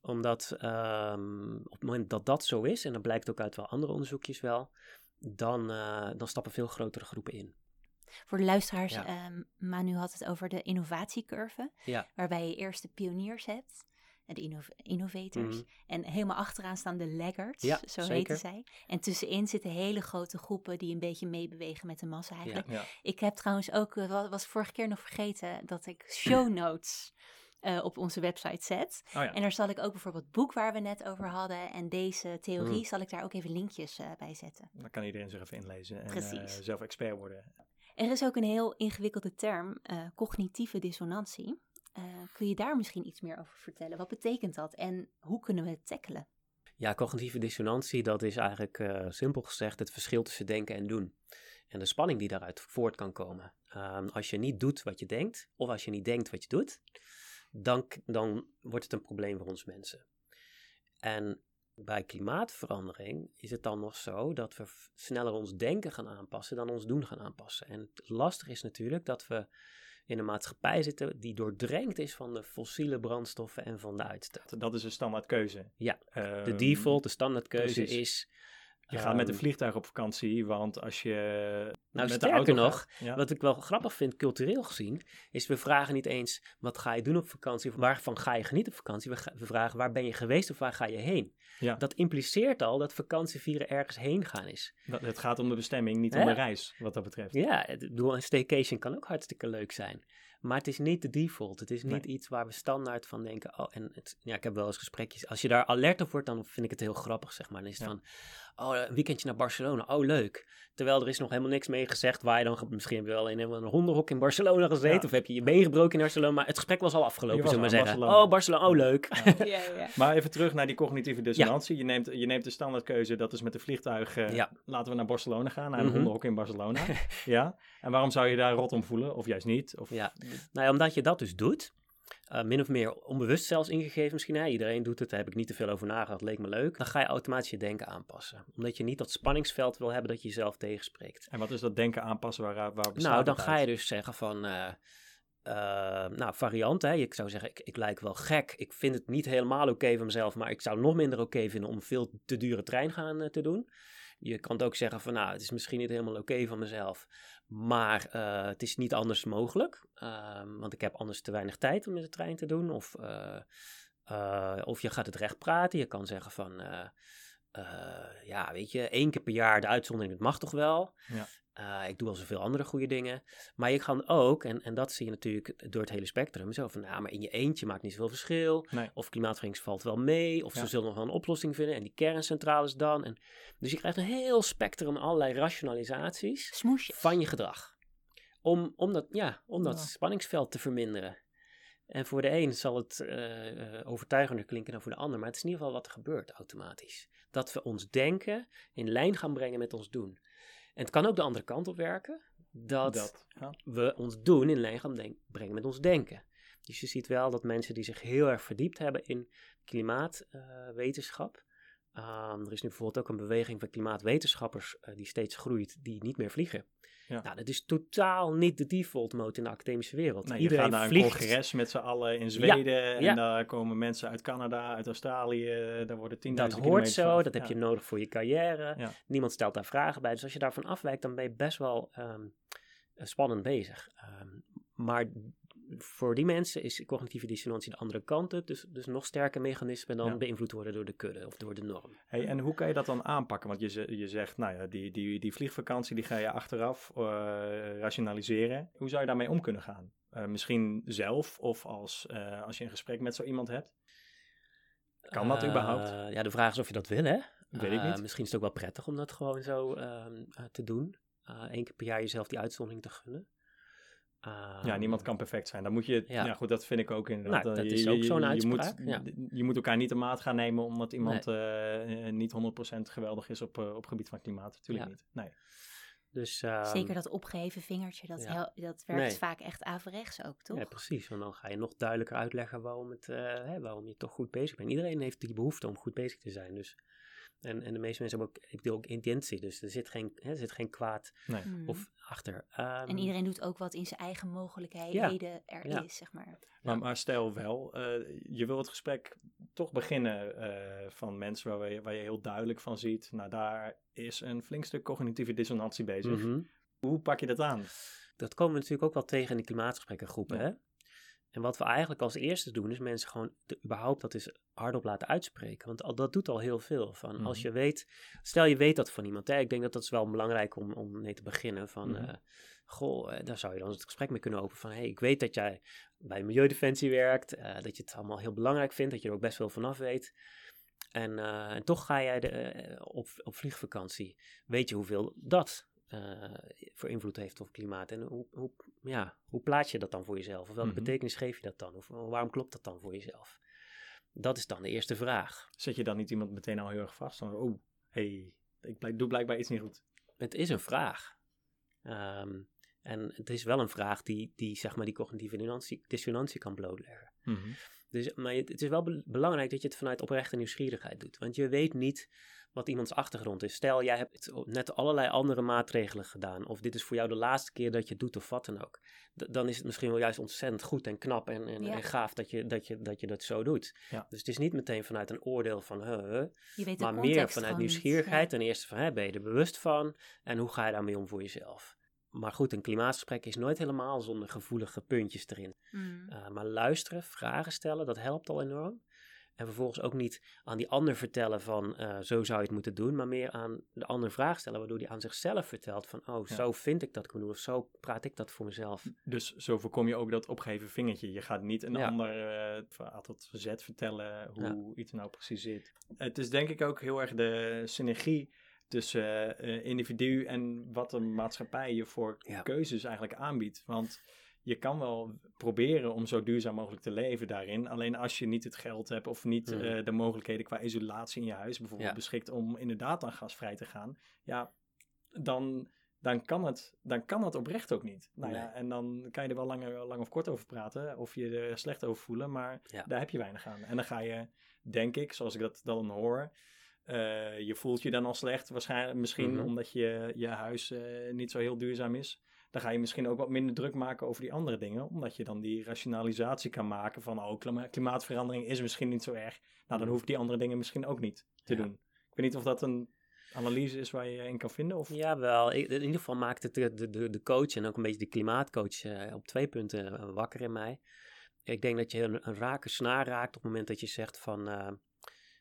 Speaker 3: Omdat ehm, op het moment dat dat zo is, en dat blijkt ook uit wel andere onderzoekjes wel, dan, eh, dan stappen veel grotere groepen in.
Speaker 2: Voor de luisteraars,
Speaker 3: Ja.
Speaker 2: ehm, Manu had het over de innovatiecurve,
Speaker 3: Ja.
Speaker 2: waarbij je eerst de pioniers hebt. de innov- innovators.
Speaker 3: Mhm.
Speaker 2: En helemaal achteraan staan de laggards,
Speaker 3: Ja,
Speaker 2: zo
Speaker 3: zeker.
Speaker 2: heten zij. En tussenin zitten hele grote groepen die een beetje meebewegen met de massa eigenlijk.
Speaker 1: Ja.
Speaker 2: Ik heb trouwens ook, eh, wa- was vorige keer nog vergeten, dat ik show notes eh, op onze website zet.
Speaker 1: Oh ja.
Speaker 2: En daar zal ik ook bijvoorbeeld het boek waar we net over hadden en deze theorie,
Speaker 3: Mm.
Speaker 2: zal ik daar ook even linkjes eh, bij zetten.
Speaker 1: Dan kan iedereen zich even inlezen en eh, zelf expert worden.
Speaker 2: Er is ook een heel ingewikkelde term, eh, cognitieve dissonantie. Eh, kun je daar misschien iets meer over vertellen? Wat betekent dat en hoe kunnen we het tackelen?
Speaker 3: Ja, cognitieve dissonantie, dat is eigenlijk eh, simpel gezegd het verschil tussen denken en doen. En de spanning die daaruit voort kan komen. Ehm, als je niet doet wat je denkt, of als je niet denkt wat je doet, dan, dan wordt het een probleem voor ons mensen. En bij klimaatverandering is het dan nog zo dat we sneller ons denken gaan aanpassen dan ons doen gaan aanpassen. En het lastige is natuurlijk dat we in een maatschappij zitten die doordrenkt is van de fossiele brandstoffen en van de uitstoot.
Speaker 1: Dat is een standaard keuze.
Speaker 3: Ja, De
Speaker 1: Ehm,
Speaker 3: default, de standaardkeuze
Speaker 1: precies.
Speaker 3: is.
Speaker 1: Je gaat met een
Speaker 3: ehm,
Speaker 1: vliegtuig op vakantie, want als je
Speaker 3: Nou,
Speaker 1: met de auto
Speaker 3: nog,
Speaker 1: gaat- ja,
Speaker 3: Wat ik wel grappig vind, cultureel gezien, is we vragen niet eens wat ga je doen op vakantie, of waarvan ga je genieten op vakantie. We, vragen waar ben je geweest of waar ga je heen.
Speaker 1: ja,
Speaker 3: Dat impliceert al dat vakantievieren ergens heen gaan is.
Speaker 1: dat, het gaat om de bestemming, niet om de reis, wat dat betreft.
Speaker 3: Ja, ik bedoel, een staycation kan ook hartstikke leuk zijn. Maar het is niet de default. Het is niet
Speaker 1: Nee.
Speaker 3: iets waar we standaard van denken. Oh, en het, ja, ik heb wel eens gesprekjes. Als je daar alert op wordt, dan vind ik het heel grappig, zeg maar. Dan is het
Speaker 1: Ja.
Speaker 3: van, oh, een weekendje naar Barcelona. Oh, leuk. Terwijl er is nog helemaal niks mee gezegd waar je dan... Misschien heb je wel in een hondenhok in Barcelona gezeten.
Speaker 1: Ja.
Speaker 3: Of heb je je been gebroken in Barcelona. Maar het gesprek was al afgelopen, zullen we maar zeggen.
Speaker 1: Barcelona.
Speaker 3: Oh, Barcelona. Oh, leuk.
Speaker 2: Ja, ja.
Speaker 1: Maar even terug naar die cognitieve dissonantie. Je, neemt, je neemt de standaardkeuze, dat is met een vliegtuig, eh,
Speaker 3: Ja.
Speaker 1: laten we naar Barcelona gaan, naar een
Speaker 3: Mhm.
Speaker 1: hondenhok in Barcelona. ja. En waarom zou je daar rot om voelen, of juist niet? Of,
Speaker 3: Ja, nou ja, omdat je dat dus doet, eh, min of meer onbewust zelfs ingegeven misschien, hè, iedereen doet het, daar heb ik niet te veel over nagedacht, leek me leuk, dan ga je automatisch je denken aanpassen. Omdat je niet dat spanningsveld wil hebben dat je jezelf tegenspreekt.
Speaker 1: En wat is dat denken aanpassen, waar, waar
Speaker 3: Nou, dan ga je dus zeggen van, eh, nou, variant, hè. Ik zou zeggen, ik, ik lijk wel gek. Ik vind het niet helemaal oké van mezelf, maar ik zou nog minder oké vinden om veel te dure trein gaan te doen. Je kan het ook zeggen van, nou, het is misschien niet helemaal oké van mezelf, maar eh, het is niet anders mogelijk. Ehm, want ik heb anders te weinig tijd om met de trein te doen. Of, eh, eh, of je gaat het recht praten. Je kan zeggen van, ja, weet je, één keer per jaar de uitzondering, dat mag toch wel.
Speaker 1: Ja.
Speaker 3: Eh, ik doe al zoveel andere goede dingen. Maar je kan ook, en, en dat zie je natuurlijk door het hele spectrum, zo van, ja, maar in je eentje maakt niet zoveel verschil.
Speaker 1: Nee.
Speaker 3: Of klimaatverandering valt wel mee. Of
Speaker 1: Ja.
Speaker 3: ze zullen nog wel een oplossing vinden. En die kerncentrales dan. En, dus je krijgt een heel spectrum allerlei rationalisaties
Speaker 2: Smoesjes.
Speaker 3: van je gedrag. Om, om dat, ja, om dat
Speaker 1: Ja.
Speaker 3: spanningsveld te verminderen. En voor de een zal het eh, eh, overtuigender klinken dan voor de ander. Maar het is in ieder geval wat er gebeurt automatisch. Dat we ons denken in lijn gaan brengen met ons doen. En het kan ook de andere kant op werken. Dat,
Speaker 1: dat. Ja.
Speaker 3: we ons doen in lijn brengen met ons denken. Dus je ziet wel dat mensen die zich heel erg verdiept hebben in klimaatwetenschap. Ehm, er is nu bijvoorbeeld ook een beweging van klimaatwetenschappers eh, die steeds groeit, die niet meer vliegen.
Speaker 1: Ja.
Speaker 3: Nou, dat is totaal niet de default mode in de academische wereld.
Speaker 1: Nee, je
Speaker 3: Iedereen
Speaker 1: gaat naar een
Speaker 3: vliegt.
Speaker 1: congres met z'n allen in Zweden. En
Speaker 3: ja.
Speaker 1: daar komen mensen uit Canada, uit Australië. Daar worden 10.000
Speaker 3: Dat hoort zo,
Speaker 1: vanaf.
Speaker 3: dat heb je nodig voor je carrière. Niemand stelt daar vragen bij. Dus als je daarvan afwijkt, dan ben je best wel ehm, eh, spannend bezig. Ehm, maar voor die mensen is cognitieve dissonantie de andere kant op. Dus, dus nog sterker mechanismen dan
Speaker 1: Ja.
Speaker 3: beïnvloed worden door de kudde of door de norm.
Speaker 1: Hey, en hoe kan je dat dan aanpakken? Want je, je zegt, nou ja, die, die, die vliegvakantie die ga je achteraf eh, rationaliseren. Hoe zou je daarmee om kunnen gaan? Eh, misschien zelf of als, eh, als je een gesprek met zo iemand hebt? Kan dat überhaupt?
Speaker 3: Ja, de vraag is of je dat wil, hè?
Speaker 1: Weet ik niet.
Speaker 3: Misschien is het ook wel prettig om dat gewoon zo ehm, eh, te doen. Eén keer per jaar jezelf die uitzondering te gunnen.
Speaker 1: Ja,
Speaker 3: Ehm,
Speaker 1: niemand kan perfect zijn. Dan moet je, ja.
Speaker 3: ja.
Speaker 1: goed, dat vind ik ook inderdaad.
Speaker 3: Nou, dat
Speaker 1: je-
Speaker 3: is
Speaker 1: je-
Speaker 3: ook zo'n
Speaker 1: je,
Speaker 3: uitspraak,
Speaker 1: moet,
Speaker 3: ja.
Speaker 1: je moet elkaar niet de maat gaan nemen omdat iemand eh, eh, niet 100% geweldig is op, eh, op gebied van klimaat. Natuurlijk
Speaker 3: Ja.
Speaker 1: niet. Nee.
Speaker 3: Dus, ehm,
Speaker 2: Zeker dat opgeheven vingertje, dat, hel- dat werkt
Speaker 3: Nee.
Speaker 2: vaak echt averechts ook, toch?
Speaker 3: Ja, precies. Want dan ga je nog duidelijker uitleggen waarom, het, eh, hè, waarom je toch goed bezig bent. Iedereen heeft die behoefte om goed bezig te zijn. Dus, en, en de meeste mensen hebben ook, ik bedoel, ook intentie. Dus er zit geen, hè, er zit geen kwaad
Speaker 1: nee.
Speaker 2: Hmm.
Speaker 3: of achter. Ehm,
Speaker 2: en iedereen doet ook wat in zijn eigen mogelijkheden er
Speaker 3: Ja.
Speaker 2: is, zeg maar.
Speaker 1: Maar, maar stel wel, eh, je wil het gesprek toch beginnen eh, van mensen waar je, waar je heel duidelijk van ziet. Nou, daar is een flink stuk cognitieve dissonantie bezig.
Speaker 3: mhm.
Speaker 1: Hoe pak je dat aan?
Speaker 3: Dat komen we natuurlijk ook wel tegen in de klimaatgesprekkengroepen.
Speaker 1: Ja.
Speaker 3: Hè? En wat we eigenlijk als eerste doen, is mensen gewoon de, überhaupt dat is hardop laten uitspreken. Want al, dat doet al heel veel. Van als
Speaker 1: Mhm.
Speaker 3: je weet, stel je weet dat van iemand. Hè? Ik denk dat dat is wel belangrijk om, om mee te beginnen. Van,
Speaker 1: Mhm.
Speaker 3: eh, goh, eh, daar zou je dan het gesprek mee kunnen openen. Van, hey, ik weet dat jij bij Milieudefensie werkt. eh, dat je het allemaal heel belangrijk vindt. Dat je er ook best wel vanaf weet. En, en toch ga jij de, op, op vliegvakantie. Weet je hoeveel dat eh, voor invloed heeft op het klimaat? En hoe, hoe, ja, hoe plaats je dat dan voor jezelf? Of welke
Speaker 1: Mhm.
Speaker 3: betekenis geef je dat dan? Of waarom klopt dat dan voor jezelf? Dat is dan de eerste vraag.
Speaker 1: Zet je dan niet iemand meteen al heel erg vast? Van, oh, hey, ik doe blijkbaar iets niet goed.
Speaker 3: Het is een vraag. Ehm, en het is wel een vraag die, die, zeg maar, die cognitieve dissonantie, kan blootleggen. Dus, maar het het is wel be- belangrijk dat je het vanuit oprechte nieuwsgierigheid doet. Want je weet niet wat iemands achtergrond is. Stel, jij hebt net allerlei andere maatregelen gedaan. Of dit is voor jou de laatste keer dat je het doet of wat dan ook. D- dan is het misschien wel juist ontzettend goed en knap en, en,
Speaker 2: Ja.
Speaker 3: en gaaf dat je, dat, je, dat je dat zo doet.
Speaker 1: Ja.
Speaker 3: Dus het is niet meteen vanuit een oordeel van... huh, huh,
Speaker 2: Je weet de
Speaker 3: maar meer vanuit nieuwsgierigheid.
Speaker 2: Ja.
Speaker 3: Ten eerste van, hè, ben je er bewust van? En hoe ga je daarmee om voor jezelf? Maar goed, een klimaatgesprek is nooit helemaal zonder gevoelige puntjes erin.
Speaker 2: Mm.
Speaker 3: Uh, maar luisteren, vragen stellen, dat helpt al enorm. En vervolgens ook niet aan die ander vertellen van uh, zo zou je het moeten doen, maar meer aan de ander vraag stellen, waardoor die aan zichzelf vertelt van oh,
Speaker 1: Ja.
Speaker 3: zo vind ik dat ik doen of zo praat ik dat voor mezelf.
Speaker 1: Dus zo voorkom je ook dat opgeven vingertje. Je gaat niet een
Speaker 3: Ja.
Speaker 1: ander eh, van A tot Z vertellen hoe
Speaker 3: Ja.
Speaker 1: iets nou precies zit. Het is denk ik ook heel erg de synergie tussen eh, individu en wat de maatschappij je voor keuzes eigenlijk aanbiedt. Want je kan wel proberen om zo duurzaam mogelijk te leven daarin. Alleen als je niet het geld hebt of niet
Speaker 3: Mhm.
Speaker 1: eh, de mogelijkheden qua isolatie in je huis bijvoorbeeld
Speaker 3: Ja.
Speaker 1: beschikt om inderdaad aan gasvrij te gaan. Ja, dan, dan, kan het, dan kan het oprecht ook niet. Nou ja, en dan kan je er wel langer, lang of kort over praten of je er slecht over voelen, maar
Speaker 3: Ja.
Speaker 1: daar heb je weinig aan. En dan ga je, denk ik, zoals ik dat dan hoor, eh, je voelt je dan al slecht, waarschijnlijk misschien
Speaker 3: Mhm.
Speaker 1: omdat je, je huis eh, niet zo heel duurzaam is. Dan ga je misschien ook wat minder druk maken over die andere dingen, omdat je dan die rationalisatie kan maken van, oh, klima- klimaatverandering is misschien niet zo erg. Nou, dan hoef ik die andere dingen misschien ook niet te
Speaker 3: Ja.
Speaker 1: doen. Ik weet niet of dat een analyse is waar je in kan vinden. Of...
Speaker 3: Jawel, in ieder geval maakt het de, de, de, de coach en ook een beetje de klimaatcoach eh, op twee punten eh, wakker in mij. Ik denk dat je een, een rake snaar raakt op het moment dat je zegt van... eh,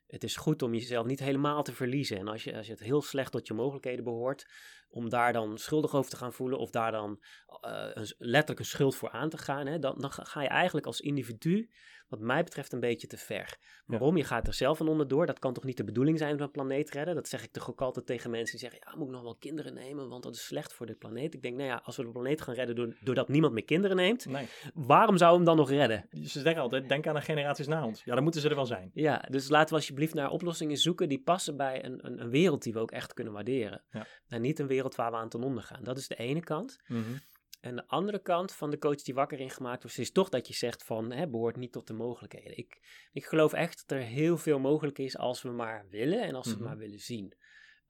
Speaker 3: het is goed om jezelf niet helemaal te verliezen. En als je, als je het heel slecht tot je mogelijkheden behoort, om daar dan schuldig over te gaan voelen of daar dan eh, een, letterlijk een schuld voor aan te gaan, hè, dan, dan ga ga je eigenlijk als individu, wat mij betreft, een beetje te ver. Waarom? Je gaat er zelf aan onderdoor. Dat kan toch niet de bedoeling zijn van een planeet redden? Dat zeg ik toch ook altijd tegen mensen die zeggen, ja, moet ik nog wel kinderen nemen, want dat is slecht voor de planeet. Ik denk, nou ja, als we de planeet gaan redden door, doordat niemand meer kinderen neemt,
Speaker 1: Nee.
Speaker 3: waarom zou hem dan nog redden?
Speaker 1: Ze zeggen altijd, denk aan de generaties na ons. Ja, dan moeten ze er wel zijn.
Speaker 3: Ja, dus laten we alsjeblieft naar oplossingen zoeken die passen bij een, een, een wereld die we ook echt kunnen waarderen.
Speaker 1: Ja.
Speaker 3: En niet een wereld waar we aan ten onder gaan. Dat is de ene kant. En de andere kant van de coach die wakker in gemaakt wordt, is toch dat je zegt van, hè, behoort niet tot de mogelijkheden. Ik, ik geloof echt dat er heel veel mogelijk is als we maar willen en als we
Speaker 1: Mhm.
Speaker 3: het maar willen zien.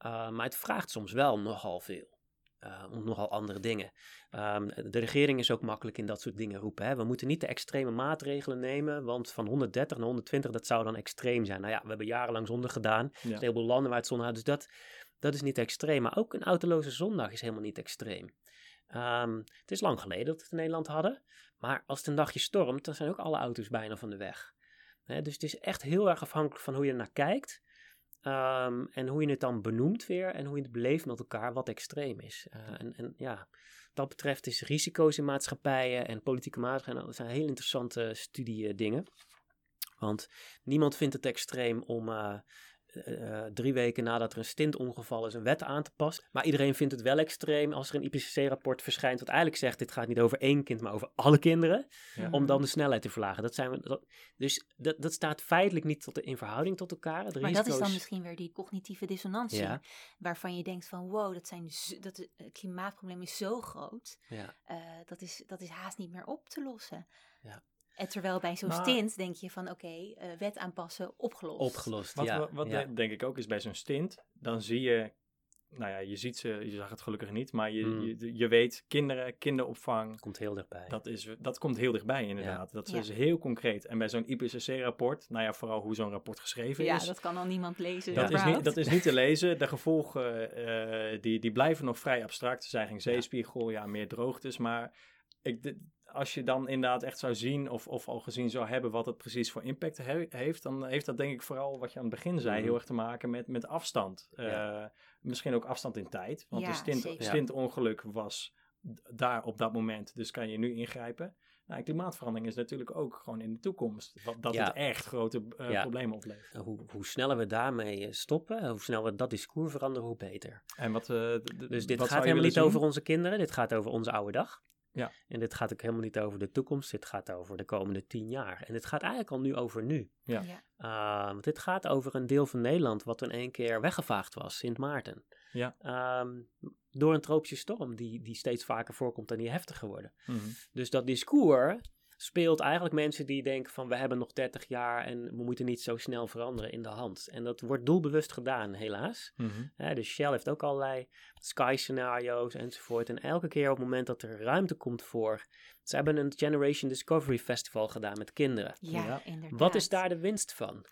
Speaker 3: Uh, maar het vraagt soms wel nogal veel. Uh, om nogal andere dingen. Um, de regering is ook makkelijk in dat soort dingen roepen. Hè. We moeten niet de extreme maatregelen nemen, want van 130 naar 120, dat zou dan extreem zijn. Nou ja, we hebben jarenlang zonde gedaan. Er zijn een heleboel landen waar het zonde had, dus dat, dat is niet extreem. Maar ook een autoloze zondag is helemaal niet extreem. Um, het is lang geleden dat we het in Nederland hadden. Maar als het een dagje stormt, dan zijn ook alle auto's bijna van de weg. He, dus het is echt heel erg afhankelijk van hoe je er naar kijkt. Um, en hoe je het dan benoemt weer. En hoe je het beleeft met elkaar wat extreem is. Uh, en, en ja, dat betreft is risico's in maatschappijen en politieke maatregelen. Dat zijn heel interessante studiedingen. Want niemand vindt het extreem om... Uh, uh, drie weken nadat er een stintongeval is, een wet aan te passen. Maar iedereen vindt het wel extreem als er een IPCC-rapport verschijnt, wat eigenlijk zegt: dit gaat niet over één kind, maar over alle kinderen. Ja. Om dan de snelheid te verlagen. Dat zijn we, dat, dus dat, dat staat feitelijk niet tot de, in verhouding tot elkaar. De
Speaker 2: maar risico's... dat is dan misschien weer die cognitieve dissonantie, ja. waarvan je denkt: van wow, dat, zijn, dat het klimaatprobleem is zo groot.
Speaker 3: Ja.
Speaker 2: Uh, dat, is, dat is haast niet meer op te lossen.
Speaker 3: Ja.
Speaker 2: En terwijl bij zo'n stint denk je van oké, okay, uh, wet aanpassen, opgelost.
Speaker 3: Opgelost,
Speaker 1: wat,
Speaker 3: ja.
Speaker 1: Wat, wat
Speaker 3: ja.
Speaker 1: denk ik ook is bij zo'n stint, dan zie je, nou ja, je ziet ze, je zag het gelukkig niet, maar je,
Speaker 3: Mm.
Speaker 1: je, je weet, kinderen, kinderopvang.
Speaker 3: Komt heel dichtbij.
Speaker 1: Dat, is, dat komt heel dichtbij inderdaad.
Speaker 2: Ja.
Speaker 1: Dat is heel concreet. En bij zo'n IPCC-rapport, nou ja, vooral hoe zo'n rapport geschreven
Speaker 2: ja,
Speaker 1: is.
Speaker 2: dat kan al niemand lezen.
Speaker 1: Dat is, niet, dat is niet te lezen. De gevolgen, uh, die, die blijven nog vrij abstract. Er zijn geen zeespiegel, ja, meer droogtes, maar... Ik, als je dan inderdaad echt zou zien of, of al gezien zou hebben wat het precies voor impact he- heeft, dan heeft dat denk ik vooral wat je aan het begin zei,
Speaker 3: Mhm.
Speaker 1: heel erg te maken met, met afstand.
Speaker 3: Ja.
Speaker 1: Eh, misschien ook afstand in tijd, want
Speaker 2: Ja,
Speaker 1: een stint, stintongeluk was daar op dat moment, dus kan je nu ingrijpen. Nou, klimaatverandering is natuurlijk ook gewoon in de toekomst, wat, dat
Speaker 3: Ja.
Speaker 1: het echt grote eh,
Speaker 3: Ja.
Speaker 1: problemen oplevert.
Speaker 3: Hoe, hoe sneller we daarmee eh, stoppen, hoe sneller we dat discours veranderen, hoe beter.
Speaker 1: En wat, eh,
Speaker 3: Dus dit
Speaker 1: wat
Speaker 3: gaat helemaal niet
Speaker 1: zien?
Speaker 3: over onze kinderen, dit gaat over onze oude dag.
Speaker 1: Ja.
Speaker 3: En dit gaat ook helemaal niet over de toekomst, dit gaat over de komende tien jaar. En dit gaat eigenlijk al nu over nu.
Speaker 1: Ja.
Speaker 2: Ja.
Speaker 3: Uh, want dit gaat over een deel van Nederland wat in één keer weggevaagd was, Sint Maarten.
Speaker 1: Ja.
Speaker 3: Ehm, door een tropische storm die, die steeds vaker voorkomt en die heftiger worden.
Speaker 1: Mhm.
Speaker 3: Dus dat discours speelt eigenlijk mensen die denken van we hebben nog 30 jaar en we moeten niet zo snel veranderen in de hand. En dat wordt doelbewust gedaan, helaas.
Speaker 1: Mhm.
Speaker 3: Hè, dus Shell heeft ook allerlei sky scenario's enzovoort. En elke keer op het moment dat er ruimte komt voor. Ze hebben een Generation Discovery Festival gedaan met kinderen.
Speaker 2: Ja,
Speaker 1: Ja.
Speaker 2: inderdaad.
Speaker 3: Wat is daar de winst van?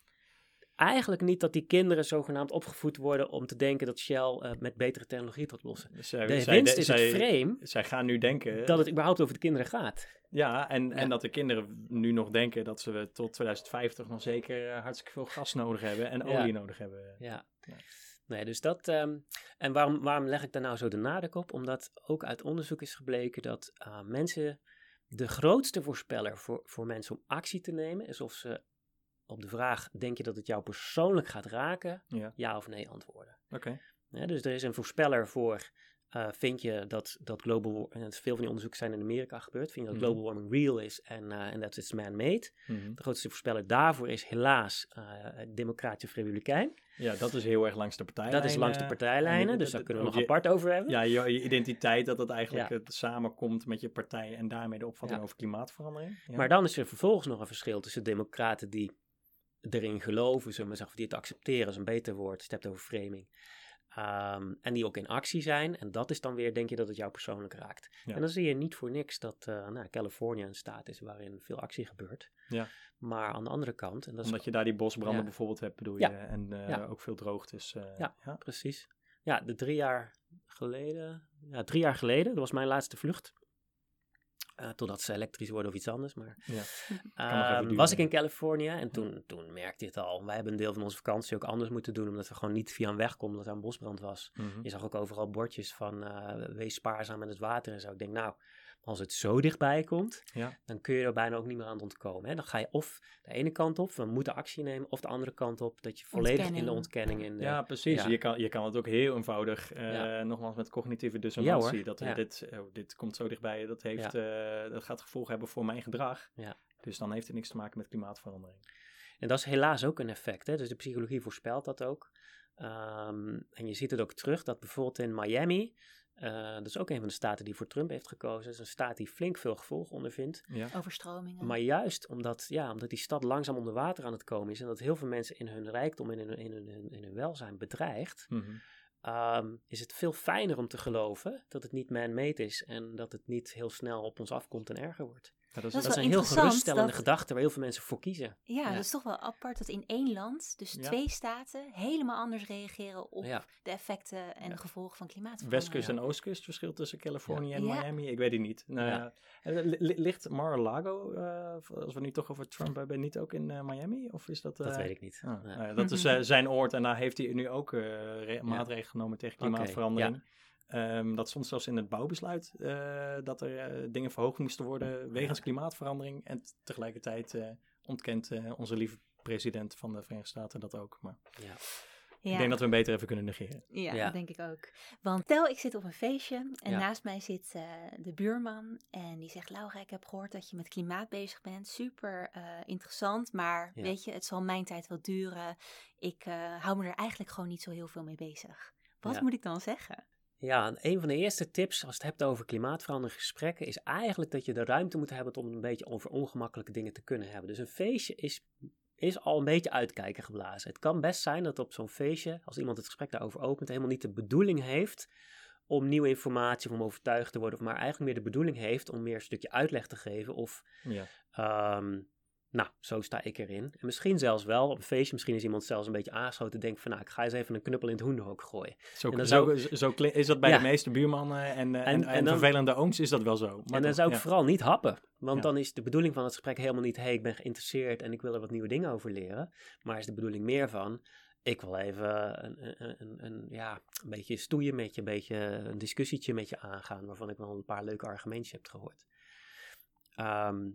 Speaker 3: Eigenlijk niet dat die kinderen zogenaamd opgevoed worden om te denken dat Shell eh, met betere technologie tot lossen.
Speaker 1: Dus zij-
Speaker 3: De
Speaker 1: zij-
Speaker 3: winst is
Speaker 1: zij-
Speaker 3: het frame
Speaker 1: Zij gaan nu denken
Speaker 3: dat het überhaupt over de kinderen gaat.
Speaker 1: Ja, en, en dat de kinderen nu nog denken dat ze tot 2050 nog zeker eh, hartstikke veel gas nodig hebben en
Speaker 3: Ja.
Speaker 1: olie nodig hebben.
Speaker 3: Ja.
Speaker 1: Ja.
Speaker 3: Nee, dus dat. ehm, en waarom, waarom leg ik daar nou zo de nadruk op? Omdat ook uit onderzoek is gebleken dat eh, mensen. De grootste voorspeller voor, voor mensen om actie te nemen is of ze op de vraag: denk je dat het jou persoonlijk gaat raken?
Speaker 1: Ja.
Speaker 3: Ja of nee antwoorden.
Speaker 1: Oké.
Speaker 3: Hè, dus er is een voorspeller voor. eh, vind je dat, dat global en veel van die onderzoeken zijn in Amerika gebeurd. Vind je dat
Speaker 1: Mhm.
Speaker 3: global warming real is en eh, en dat is man-made?
Speaker 1: Mhm.
Speaker 3: De grootste voorspeller daarvoor is helaas uh, democratisch of republikein.
Speaker 1: Ja, dat is heel erg langs de partijlijnen.
Speaker 3: Dat is langs de
Speaker 1: en
Speaker 3: partijlijnen, dus daar kunnen we nog
Speaker 1: je-
Speaker 3: apart over hebben.
Speaker 1: Ja, je, je identiteit, dat het eigenlijk
Speaker 3: Ja.
Speaker 1: het samenkomt met je partij en daarmee de opvatting
Speaker 3: Ja.
Speaker 1: over klimaatverandering. Ja.
Speaker 3: Maar dan is er vervolgens nog een verschil tussen democraten die erin geloven, zullen we zeggen, of die het accepteren, is een beter woord, je het hebt over framing. Ehm, en die ook in actie zijn. En dat is dan weer, denk je, dat het jou persoonlijk raakt.
Speaker 1: Ja.
Speaker 3: En dan zie je niet voor niks dat uh, nou, Californië een staat is waarin veel actie gebeurt.
Speaker 1: Ja.
Speaker 3: Maar aan de andere kant... En dat is
Speaker 1: Omdat je daar die bosbranden
Speaker 3: Ja.
Speaker 1: bijvoorbeeld hebt, bedoel je, en eh, ook veel droogtes. eh,
Speaker 3: Ja.
Speaker 1: ja.
Speaker 3: Precies. Ja, de drie jaar geleden. Ja, drie jaar geleden. Dat was mijn laatste vlucht. Uh, totdat ze elektrisch worden of iets anders. Maar
Speaker 1: Ja.
Speaker 3: uh, was ik in Californië en toen, toen merkte je het al. Wij hebben een deel van onze vakantie ook anders moeten doen. Omdat we gewoon niet via een weg konden omdat er een bosbrand was.
Speaker 1: Mhm.
Speaker 3: Je zag ook overal bordjes van uh, wees spaarzaam met het water en zo. Ik denk nou, als het zo dichtbij komt,
Speaker 1: Ja.
Speaker 3: dan kun je er bijna ook niet meer aan ontkomen. Hè? Dan ga je of de ene kant op, we moeten actie nemen, of de andere kant op, dat je volledig in de ontkenning in.
Speaker 1: Ja, precies.
Speaker 3: ja.
Speaker 1: Je, kan, je kan het ook heel eenvoudig, uh,
Speaker 3: Ja.
Speaker 1: nogmaals met cognitieve dissonantie, dat
Speaker 3: Ja.
Speaker 1: dit, oh, dit komt zo dichtbij, dat, heeft, eh, dat gaat gevolgen hebben voor mijn gedrag.
Speaker 3: Ja.
Speaker 1: Dus dan heeft het niks te maken met klimaatverandering.
Speaker 3: En dat is helaas ook een effect. Hè? Dus de psychologie voorspelt dat ook. Um, en je ziet het ook terug dat bijvoorbeeld in Miami, uh, dat is ook een van de staten die voor Trump heeft gekozen, dat is een staat die flink veel gevolgen ondervindt.
Speaker 1: Ja.
Speaker 2: Overstromingen.
Speaker 3: Maar juist omdat, ja, omdat die stad langzaam onder water aan het komen is en dat heel veel mensen in hun rijkdom en in hun, in hun, in hun welzijn bedreigt,
Speaker 1: Mm -hmm.
Speaker 3: um, is het veel fijner om te geloven dat het niet man-made is en dat het niet heel snel op ons afkomt en erger wordt.
Speaker 1: Ja, dat is,
Speaker 2: dat is
Speaker 3: dat is
Speaker 2: wel
Speaker 3: een heel geruststellende
Speaker 2: dat...
Speaker 3: gedachte waar heel veel mensen voor kiezen.
Speaker 2: Ja, ja, dat is toch wel apart dat in één land, dus
Speaker 1: Ja.
Speaker 2: twee staten, helemaal anders reageren op de effecten en de gevolgen van klimaatverandering.
Speaker 1: Westkust en Oostkust, verschil tussen Californië en. Miami? Ik weet het niet. Nou, li- Ligt Mar-a-Lago, uh, als we nu toch over Trump hebben, niet ook in uh, Miami? Of is dat...
Speaker 3: Dat weet ik niet.
Speaker 1: ah,
Speaker 3: Nee.
Speaker 1: nou dat is zijn oord en daar heeft hij nu ook maatregelen genomen tegen klimaatverandering.
Speaker 3: Okay,
Speaker 1: Um, dat stond zelfs in het bouwbesluit uh, dat er uh, dingen verhoogd moesten worden wegens klimaatverandering. En tegelijkertijd uh, ontkent onze lieve president van de Verenigde Staten dat ook. Maar
Speaker 3: ja.
Speaker 1: Ja. Ik denk dat we hem beter even kunnen negeren.
Speaker 2: Ja, ja, dat denk ik ook. Want stel, ik zit op een feestje en
Speaker 3: Ja.
Speaker 2: naast mij zit uh, de buurman en die zegt: Laura, ik heb gehoord dat je met klimaat bezig bent. Super uh, interessant, maar
Speaker 3: Ja.
Speaker 2: weet je, het zal mijn tijd wel duren. Ik uh, hou me er eigenlijk gewoon niet zo heel veel mee bezig. Wat
Speaker 3: Ja.
Speaker 2: moet ik dan zeggen?
Speaker 3: Ja, een van de eerste tips als je het hebt over klimaatverandering gesprekken is eigenlijk dat je de ruimte moet hebben om een beetje over ongemakkelijke dingen te kunnen hebben. Dus een feestje is, is al een beetje uitkijken geblazen. Het kan best zijn dat op zo'n feestje, als iemand het gesprek daarover opent, helemaal niet de bedoeling heeft om nieuwe informatie, of om overtuigd te worden, maar eigenlijk meer de bedoeling heeft om meer een stukje uitleg te geven of
Speaker 1: Ja.
Speaker 3: um, nou, zo sta ik erin. En misschien zelfs wel op een feestje, misschien is iemand zelfs een beetje aangeschoten en denkt van, nou, ik ga eens even een knuppel in het hoenderhok gooien.
Speaker 1: Zo,
Speaker 3: En dan
Speaker 1: zo,
Speaker 3: zou-
Speaker 1: zo, kli- is dat bij
Speaker 3: Ja.
Speaker 1: de meeste buurmannen en, eh, en,
Speaker 3: En-
Speaker 1: en,
Speaker 3: dan-
Speaker 1: vervelende ooms is dat wel zo. Maar
Speaker 3: en dan
Speaker 1: toch,
Speaker 3: zou ik
Speaker 1: ja.
Speaker 3: vooral niet happen. Want
Speaker 1: Ja.
Speaker 3: dan is de bedoeling van het gesprek helemaal niet, hé, hey, ik ben geïnteresseerd en ik wil er wat nieuwe dingen over leren. Maar is de bedoeling meer van, ik wil even een, een, een, een, ja, een beetje stoeien met je, een beetje een discussietje met je aangaan, waarvan ik wel een paar leuke argumentjes heb gehoord. Ehm,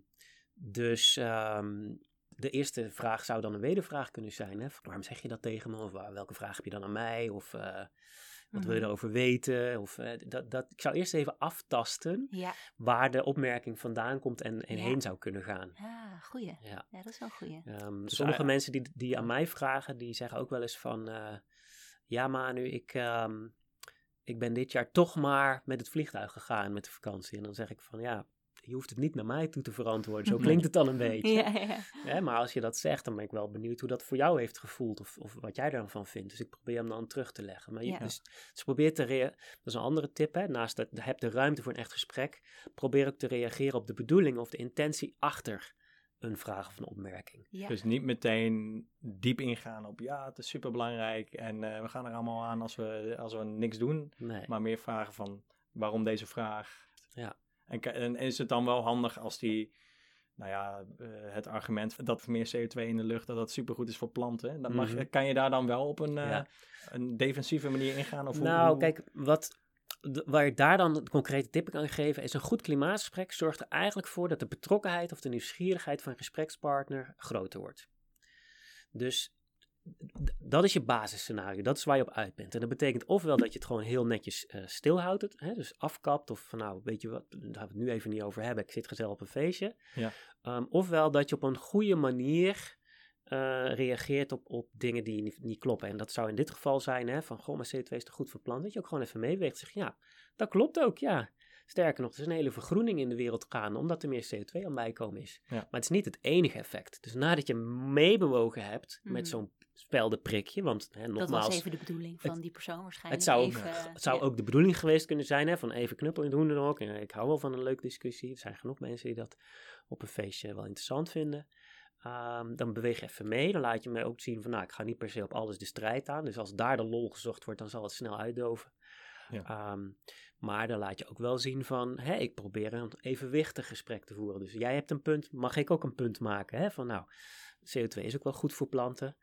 Speaker 3: dus ehm, de eerste vraag zou dan een wedervraag kunnen zijn. Hè? Waarom zeg je dat tegen me? Of waar- welke vraag heb je dan aan mij? Of eh, wat wil je
Speaker 2: Mhm.
Speaker 3: erover weten? Of, eh, dat, dat, ik zou eerst even aftasten
Speaker 2: Ja,
Speaker 3: waar de opmerking vandaan komt en, en
Speaker 2: Ja.
Speaker 3: heen zou kunnen gaan.
Speaker 2: ah, goeie.
Speaker 3: Ja.
Speaker 2: Ja, dat is wel goeie.
Speaker 1: Dus
Speaker 3: sommige mensen die, die aan mij vragen, die zeggen ook wel eens van... eh, ja Manu, ik, ehm, ik ben dit jaar toch maar met het vliegtuig gegaan met de vakantie. En dan zeg ik van ja, je hoeft het niet naar mij toe te verantwoorden. Zo klinkt het dan een beetje.
Speaker 2: Ja, ja, ja.
Speaker 3: Hè, maar als je dat zegt, dan ben ik wel benieuwd hoe dat voor jou heeft gevoeld. Of, of wat jij ervan vindt. Dus ik probeer hem dan terug te leggen. Maar je,
Speaker 2: Ja.
Speaker 3: dus, dus probeer te reageren. Dat is een andere tip. Hè? Naast dat heb de ruimte voor een echt gesprek. Probeer ook te reageren op de bedoeling of de intentie achter een vraag of een opmerking.
Speaker 2: Ja.
Speaker 1: Dus niet meteen diep ingaan op ja, het is super belangrijk en eh, we gaan er allemaal aan als we, als we niks doen.
Speaker 3: Nee.
Speaker 1: Maar meer vragen van waarom deze vraag.
Speaker 3: Ja.
Speaker 1: En, en is het dan wel handig als die, nou ja, eh, het argument dat meer CO2 in de lucht, dat dat supergoed is voor planten. Dan mag,
Speaker 3: Mhm.
Speaker 1: Kan je daar dan wel op een, eh,
Speaker 3: Ja.
Speaker 1: een defensieve manier ingaan? Of
Speaker 3: Nou,
Speaker 1: hoe-
Speaker 3: kijk, wat, waar ik daar dan een concrete tip kan geven, is een goed klimaatgesprek zorgt er eigenlijk voor dat de betrokkenheid of de nieuwsgierigheid van een gesprekspartner groter wordt. Dus dat is je basisscenario, dat is waar je op uit bent. En dat betekent ofwel dat je het gewoon heel netjes eh, stilhoudt, het, hè, dus afkapt, of van nou, weet je wat, daar gaan we het nu even niet over hebben, ik zit gezellig op een feestje.
Speaker 1: Ja.
Speaker 3: Ehm, ofwel dat je op een goede manier eh, reageert op, op dingen die niet, niet kloppen. En dat zou in dit geval zijn, hè, van goh, maar CO2 is toch goed voor planten? Dat je ook gewoon even meeweegt. Zeg, ja, dat klopt ook, ja. Sterker nog, er is een hele vergroening in de wereld gaande, omdat er meer CO2 aan bijkomen is.
Speaker 1: Ja.
Speaker 3: Maar het is niet het enige effect. Dus nadat je meebewogen hebt
Speaker 2: Mhm.
Speaker 3: met zo'n speldenprikje, want hè,
Speaker 2: Dat was even de bedoeling van die persoon waarschijnlijk.
Speaker 3: het zou, ook,
Speaker 2: even,
Speaker 3: het zou
Speaker 2: ja.
Speaker 3: ook de bedoeling geweest kunnen zijn hè, van even knuppel in het hoenderhok. En ik hou wel van een leuke discussie. Er zijn genoeg mensen die dat op een feestje wel interessant vinden. Ehm, dan beweeg je even mee. Dan laat je me ook zien van, nou, ik ga niet per se op alles de strijd aan. Dus als daar de lol gezocht wordt, dan zal het snel uitdoven.
Speaker 1: Ja.
Speaker 3: Ehm, maar dan laat je ook wel zien van, hè, ik probeer een evenwichtig gesprek te voeren. Dus jij hebt een punt, mag ik ook een punt maken? Hè? Van nou, CO2 is ook wel goed voor planten.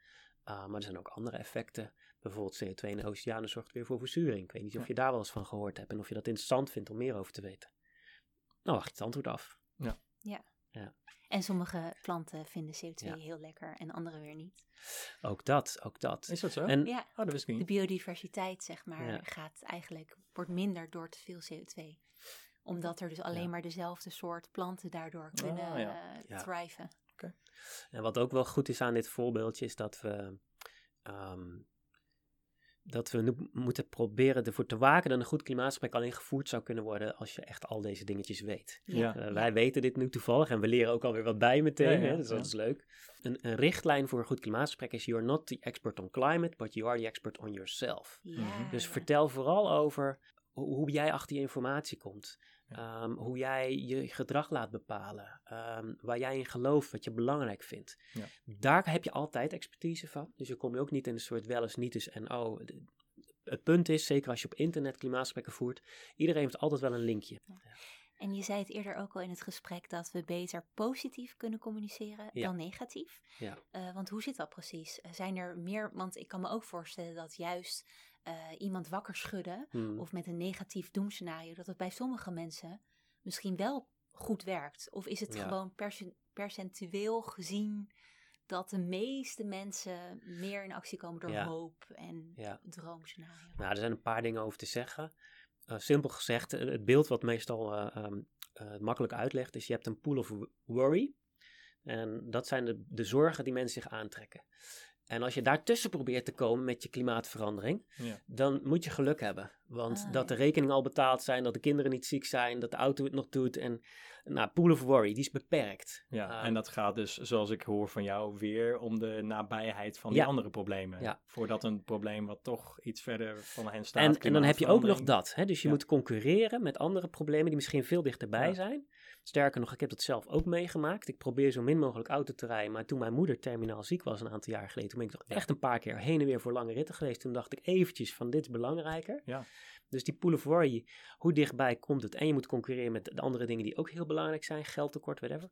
Speaker 3: Uh, maar er zijn ook andere effecten. Bijvoorbeeld CO2 in de oceanen zorgt weer voor verzuring. Ik weet niet of
Speaker 1: Ja.
Speaker 3: je daar wel eens van gehoord hebt en of je dat interessant vindt om meer over te weten. Nou, wacht je het antwoord af.
Speaker 2: En sommige planten vinden CO2
Speaker 3: Ja.
Speaker 2: heel lekker en andere weer niet.
Speaker 3: Ook dat, ook dat.
Speaker 1: Is dat zo?
Speaker 3: En
Speaker 2: Ja,
Speaker 1: Oh, dat wist ik
Speaker 2: de
Speaker 1: niet.
Speaker 2: biodiversiteit, zeg maar,
Speaker 3: Ja.
Speaker 2: gaat eigenlijk, wordt minder door te veel CO2. Omdat er dus alleen
Speaker 3: Ja.
Speaker 2: maar dezelfde soort planten daardoor kunnen
Speaker 1: ja.
Speaker 2: eh,
Speaker 3: Ja. En wat ook wel goed is aan dit voorbeeldje is dat we, ehm, dat we nu moeten proberen ervoor te waken dat een goed klimaatgesprek alleen gevoerd zou kunnen worden als je echt al deze dingetjes weet.
Speaker 1: Ja.
Speaker 3: Eh, wij weten dit nu toevallig en we leren ook alweer wat bij meteen,
Speaker 1: Ja, ja,
Speaker 3: hè, dus dat
Speaker 1: ja.
Speaker 3: is leuk. Een, een richtlijn voor een goed klimaatgesprek is you're not the expert on climate, but you are the expert on yourself.
Speaker 2: Ja.
Speaker 3: Dus vertel vooral over hoe, hoe jij achter je informatie komt.
Speaker 1: Ja.
Speaker 3: Ehm, hoe jij je gedrag laat bepalen. ehm, waar jij in gelooft, wat je belangrijk vindt.
Speaker 1: Ja.
Speaker 3: Daar heb je altijd expertise van. Dus je kom je ook niet in een soort wel eens, niet eens en oh. Het punt is, zeker als je op internet klimaatgesprekken voert, iedereen heeft altijd wel een linkje.
Speaker 2: En je zei het eerder ook al in het gesprek dat we beter positief kunnen communiceren
Speaker 3: Ja.
Speaker 2: dan negatief.
Speaker 3: Ja.
Speaker 2: Eh, want hoe zit dat precies? Eh, Zijn er meer, want ik kan me ook voorstellen dat juist eh, iemand wakker schudden
Speaker 3: Hmm.
Speaker 2: of met een negatief doemscenario, dat het bij sommige mensen misschien wel goed werkt. Of is het
Speaker 3: Ja.
Speaker 2: gewoon percen- percentueel gezien dat de meeste mensen meer in actie komen door
Speaker 3: Ja.
Speaker 2: hoop en
Speaker 3: Ja.
Speaker 2: droomscenario?
Speaker 3: Nou, er zijn een paar dingen over te zeggen. Eh, simpel gezegd, eh, het beeld wat meestal eh, ehm, eh, makkelijk uitlegt, is je hebt een pool of worry. En dat zijn de, de zorgen die mensen zich aantrekken. En als je daartussen probeert te komen met je klimaatverandering,
Speaker 1: Ja.
Speaker 3: dan moet je geluk hebben. Want
Speaker 2: Ah,
Speaker 3: dat de rekeningen al betaald zijn, dat de kinderen niet ziek zijn, dat de auto het nog doet. En nou, pool of worry, die is beperkt.
Speaker 1: Ja,
Speaker 3: Ehm,
Speaker 1: en dat gaat dus, zoals ik hoor van jou, weer om de nabijheid van die
Speaker 3: Ja.
Speaker 1: andere problemen.
Speaker 3: Ja.
Speaker 1: Voordat een probleem wat toch iets verder van hen staat.
Speaker 3: En, en dan heb je ook nog dat. Hè? Dus je
Speaker 1: Ja.
Speaker 3: moet concurreren met andere problemen die misschien veel dichterbij
Speaker 1: Ja.
Speaker 3: zijn. Sterker nog, ik heb dat zelf ook meegemaakt. Ik probeer zo min mogelijk auto te rijden. Maar toen mijn moeder terminaal ziek was een aantal jaar geleden, toen ben ik toch echt een paar keer heen en weer voor lange ritten geweest. Toen dacht ik eventjes van dit is belangrijker.
Speaker 1: Ja.
Speaker 3: Dus die pool of worry, hoe dichtbij komt het? En je moet concurreren met de andere dingen die ook heel belangrijk zijn, geldtekort, whatever.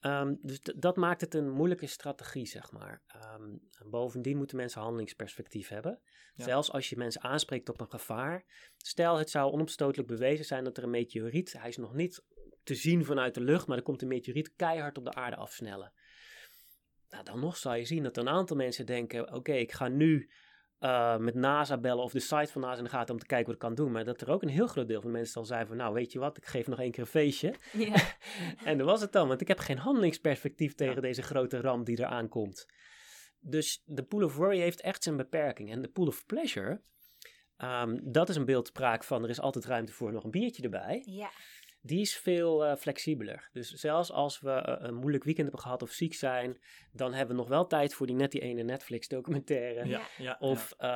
Speaker 3: Ehm, dus dat maakt het een moeilijke strategie, zeg maar. Ehm, bovendien moeten mensen handelingsperspectief hebben.
Speaker 1: Ja.
Speaker 3: Zelfs als je mensen aanspreekt op een gevaar. Stel, het zou onopstotelijk bewezen zijn dat er een meteoriet, hij is nog niet te zien vanuit de lucht, maar er komt een meteoriet keihard op de aarde afsnellen. Nou, dan nog zal je zien dat een aantal mensen denken: oké, ik ga nu eh, met NASA bellen of de site van NASA in de gaten om te kijken wat ik kan doen. Maar dat er ook een heel groot deel van de mensen zal zijn van: nou, weet je wat, ik geef nog één keer een feestje.
Speaker 2: Ja.
Speaker 3: En dat was het dan, want ik heb geen handelingsperspectief tegen
Speaker 1: Ja.
Speaker 3: deze grote ramp die eraan komt. Dus de pool of worry heeft echt zijn beperking. En de pool of pleasure, ehm, dat is een beeldspraak van er is altijd ruimte voor nog een biertje erbij.
Speaker 2: ja.
Speaker 3: Die is veel eh, flexibeler. Dus zelfs als we eh, een moeilijk weekend hebben gehad of ziek zijn, dan hebben we nog wel tijd voor die net die ene Netflix documentaire.
Speaker 1: Ja, ja,
Speaker 3: Of eh,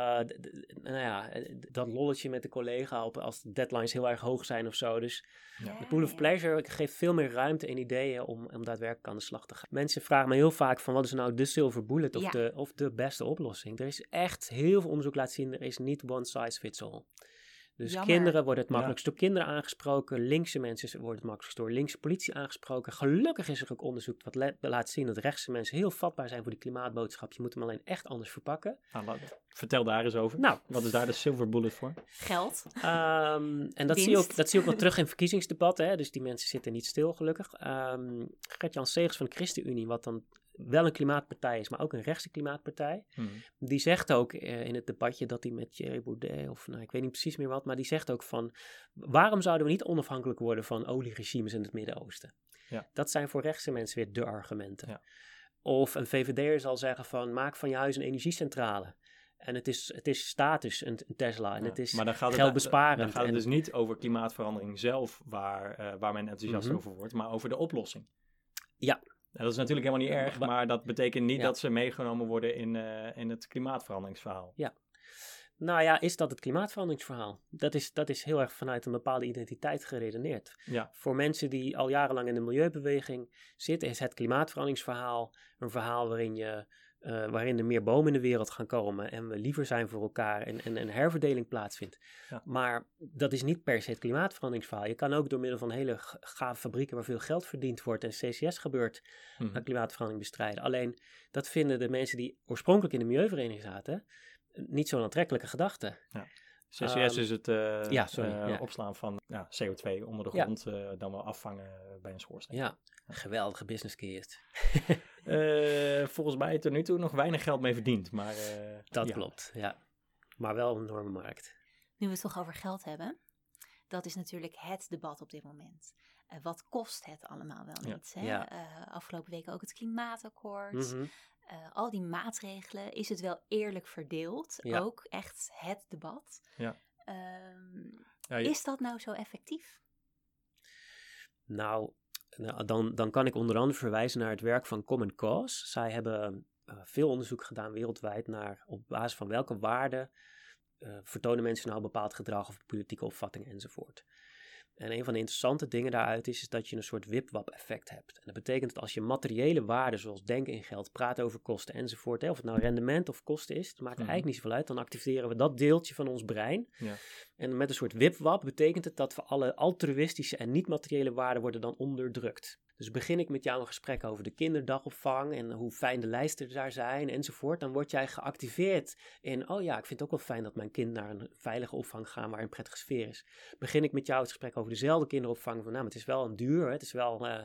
Speaker 3: nou ja, dat lolletje met de collega op, als de deadlines heel erg hoog zijn of zo. Dus
Speaker 1: Ja.
Speaker 3: de pool of pleasure geeft veel meer ruimte en ideeën om, om daadwerkelijk aan de slag te gaan. Mensen vragen me heel vaak van wat is nou de silver bullet of,
Speaker 2: Ja.
Speaker 3: de, of de beste oplossing. Er is echt heel veel onderzoek laten zien, er is niet one size fits all. Dus
Speaker 2: Jammer.
Speaker 3: kinderen worden het
Speaker 1: Ja.
Speaker 3: makkelijkst door kinderen aangesproken. Linkse mensen worden het makkelijkst door linkse politie aangesproken. Gelukkig is er ook onderzoek wat laat zien dat rechtse mensen heel vatbaar zijn voor die klimaatboodschap. Je moet hem alleen echt anders verpakken.
Speaker 1: Nou, vertel daar eens over.
Speaker 3: Nou,
Speaker 1: Wat is daar de silver bullet voor?
Speaker 2: Geld.
Speaker 3: Ehm, en dat zie, je ook, dat zie je ook wel terug in verkiezingsdebatten. Hè? Dus die mensen zitten niet stil, gelukkig. Ehm Gert-Jan Segers van de ChristenUnie, wat dan wel een klimaatpartij is, maar ook een rechtse klimaatpartij.
Speaker 1: Hmm.
Speaker 3: Die zegt ook eh, in het debatje dat hij met Thierry Baudet, of nou, ik weet niet precies meer wat, maar die zegt ook van, waarom zouden we niet onafhankelijk worden van olieregimes in het Midden-Oosten?
Speaker 1: Ja.
Speaker 3: Dat zijn voor rechtse mensen weer de argumenten.
Speaker 1: Ja.
Speaker 3: Of een VVD'er zal zeggen van, maak van je huis een energiecentrale. En het is, het is status, een, Tesla. En
Speaker 1: Ja,
Speaker 3: het is
Speaker 1: maar dan gaat het,
Speaker 3: geldbesparend.
Speaker 1: Dan gaat het dus niet over klimaatverandering zelf, waar, eh, waar men enthousiast
Speaker 3: Mhm.
Speaker 1: over wordt, maar over de oplossing.
Speaker 3: Ja.
Speaker 1: Nou, dat is natuurlijk helemaal niet erg,
Speaker 3: Maar-
Speaker 1: dat betekent niet
Speaker 3: Ja.
Speaker 1: dat ze meegenomen worden in, eh, in het klimaatveranderingsverhaal.
Speaker 3: Nou ja, is dat het klimaatveranderingsverhaal? Dat is, dat is heel erg vanuit een bepaalde identiteit geredeneerd.
Speaker 1: Ja.
Speaker 3: Voor mensen die al jarenlang in de milieubeweging zitten, is het klimaatveranderingsverhaal een verhaal waarin, je, eh, waarin er meer bomen in de wereld gaan komen en we liever zijn voor elkaar en, en een herverdeling plaatsvindt.
Speaker 1: Ja.
Speaker 3: Maar dat is niet per se het klimaatveranderingsverhaal. Je kan ook door middel van hele gave fabrieken waar veel geld verdiend wordt en CCS gebeurt, aan klimaatverandering bestrijden. Alleen dat vinden de mensen die oorspronkelijk in de milieuvereniging zaten niet zo'n aantrekkelijke gedachte.
Speaker 1: CCS
Speaker 3: Ehm,
Speaker 1: is het eh,
Speaker 3: ja, sorry,
Speaker 1: eh,
Speaker 3: ja.
Speaker 1: opslaan van ja, CO2 onder de
Speaker 3: Ja.
Speaker 1: grond, eh, dan wel afvangen bij een schoorsteen.
Speaker 3: Ja, geweldige business case.
Speaker 1: Eh, volgens mij tot nu toe nog weinig geld mee verdiend, maar... eh,
Speaker 3: Dat
Speaker 1: ja.
Speaker 3: klopt, ja. Maar wel een enorme markt.
Speaker 2: Nu we het toch over geld hebben. Dat is natuurlijk het debat op dit moment. Eh, wat kost het allemaal wel
Speaker 1: Ja.
Speaker 2: niet? Hè?
Speaker 3: Ja.
Speaker 2: Eh, afgelopen week ook het klimaatakkoord. Eh, al die maatregelen. Is het wel eerlijk verdeeld?
Speaker 3: Ja.
Speaker 2: Ook echt het debat.
Speaker 1: Ja.
Speaker 2: Ehm,
Speaker 1: Ja, je-
Speaker 2: is dat nou zo effectief?
Speaker 3: Nou, nou dan, dan kan ik onder andere verwijzen naar het werk van Common Cause. Zij hebben eh, veel onderzoek gedaan wereldwijd naar op basis van welke waarden eh, vertonen mensen nou bepaald gedrag of politieke opvatting enzovoort. En een van de interessante dingen daaruit is, is dat je een soort wipwap-effect hebt. En dat betekent dat als je materiële waarden zoals denken in geld, praten over kosten enzovoort, hè, of het nou rendement of kosten is, dat maakt er
Speaker 1: Mhm.
Speaker 3: eigenlijk niet zoveel uit. Dan activeren we dat deeltje van ons brein.
Speaker 1: Ja.
Speaker 3: En met een soort wipwap betekent het dat we alle altruïstische en niet-materiële waarden worden dan onderdrukt. Dus begin ik met jou een gesprek over de kinderdagopvang en hoe fijn de lijsten daar zijn enzovoort, dan word jij geactiveerd in, oh ja, ik vind het ook wel fijn dat mijn kind naar een veilige opvang gaat waar een prettige sfeer is. Begin ik met jou het gesprek over dezelfde kinderopvang, van nou, maar het is wel een duur, het, is wel, eh,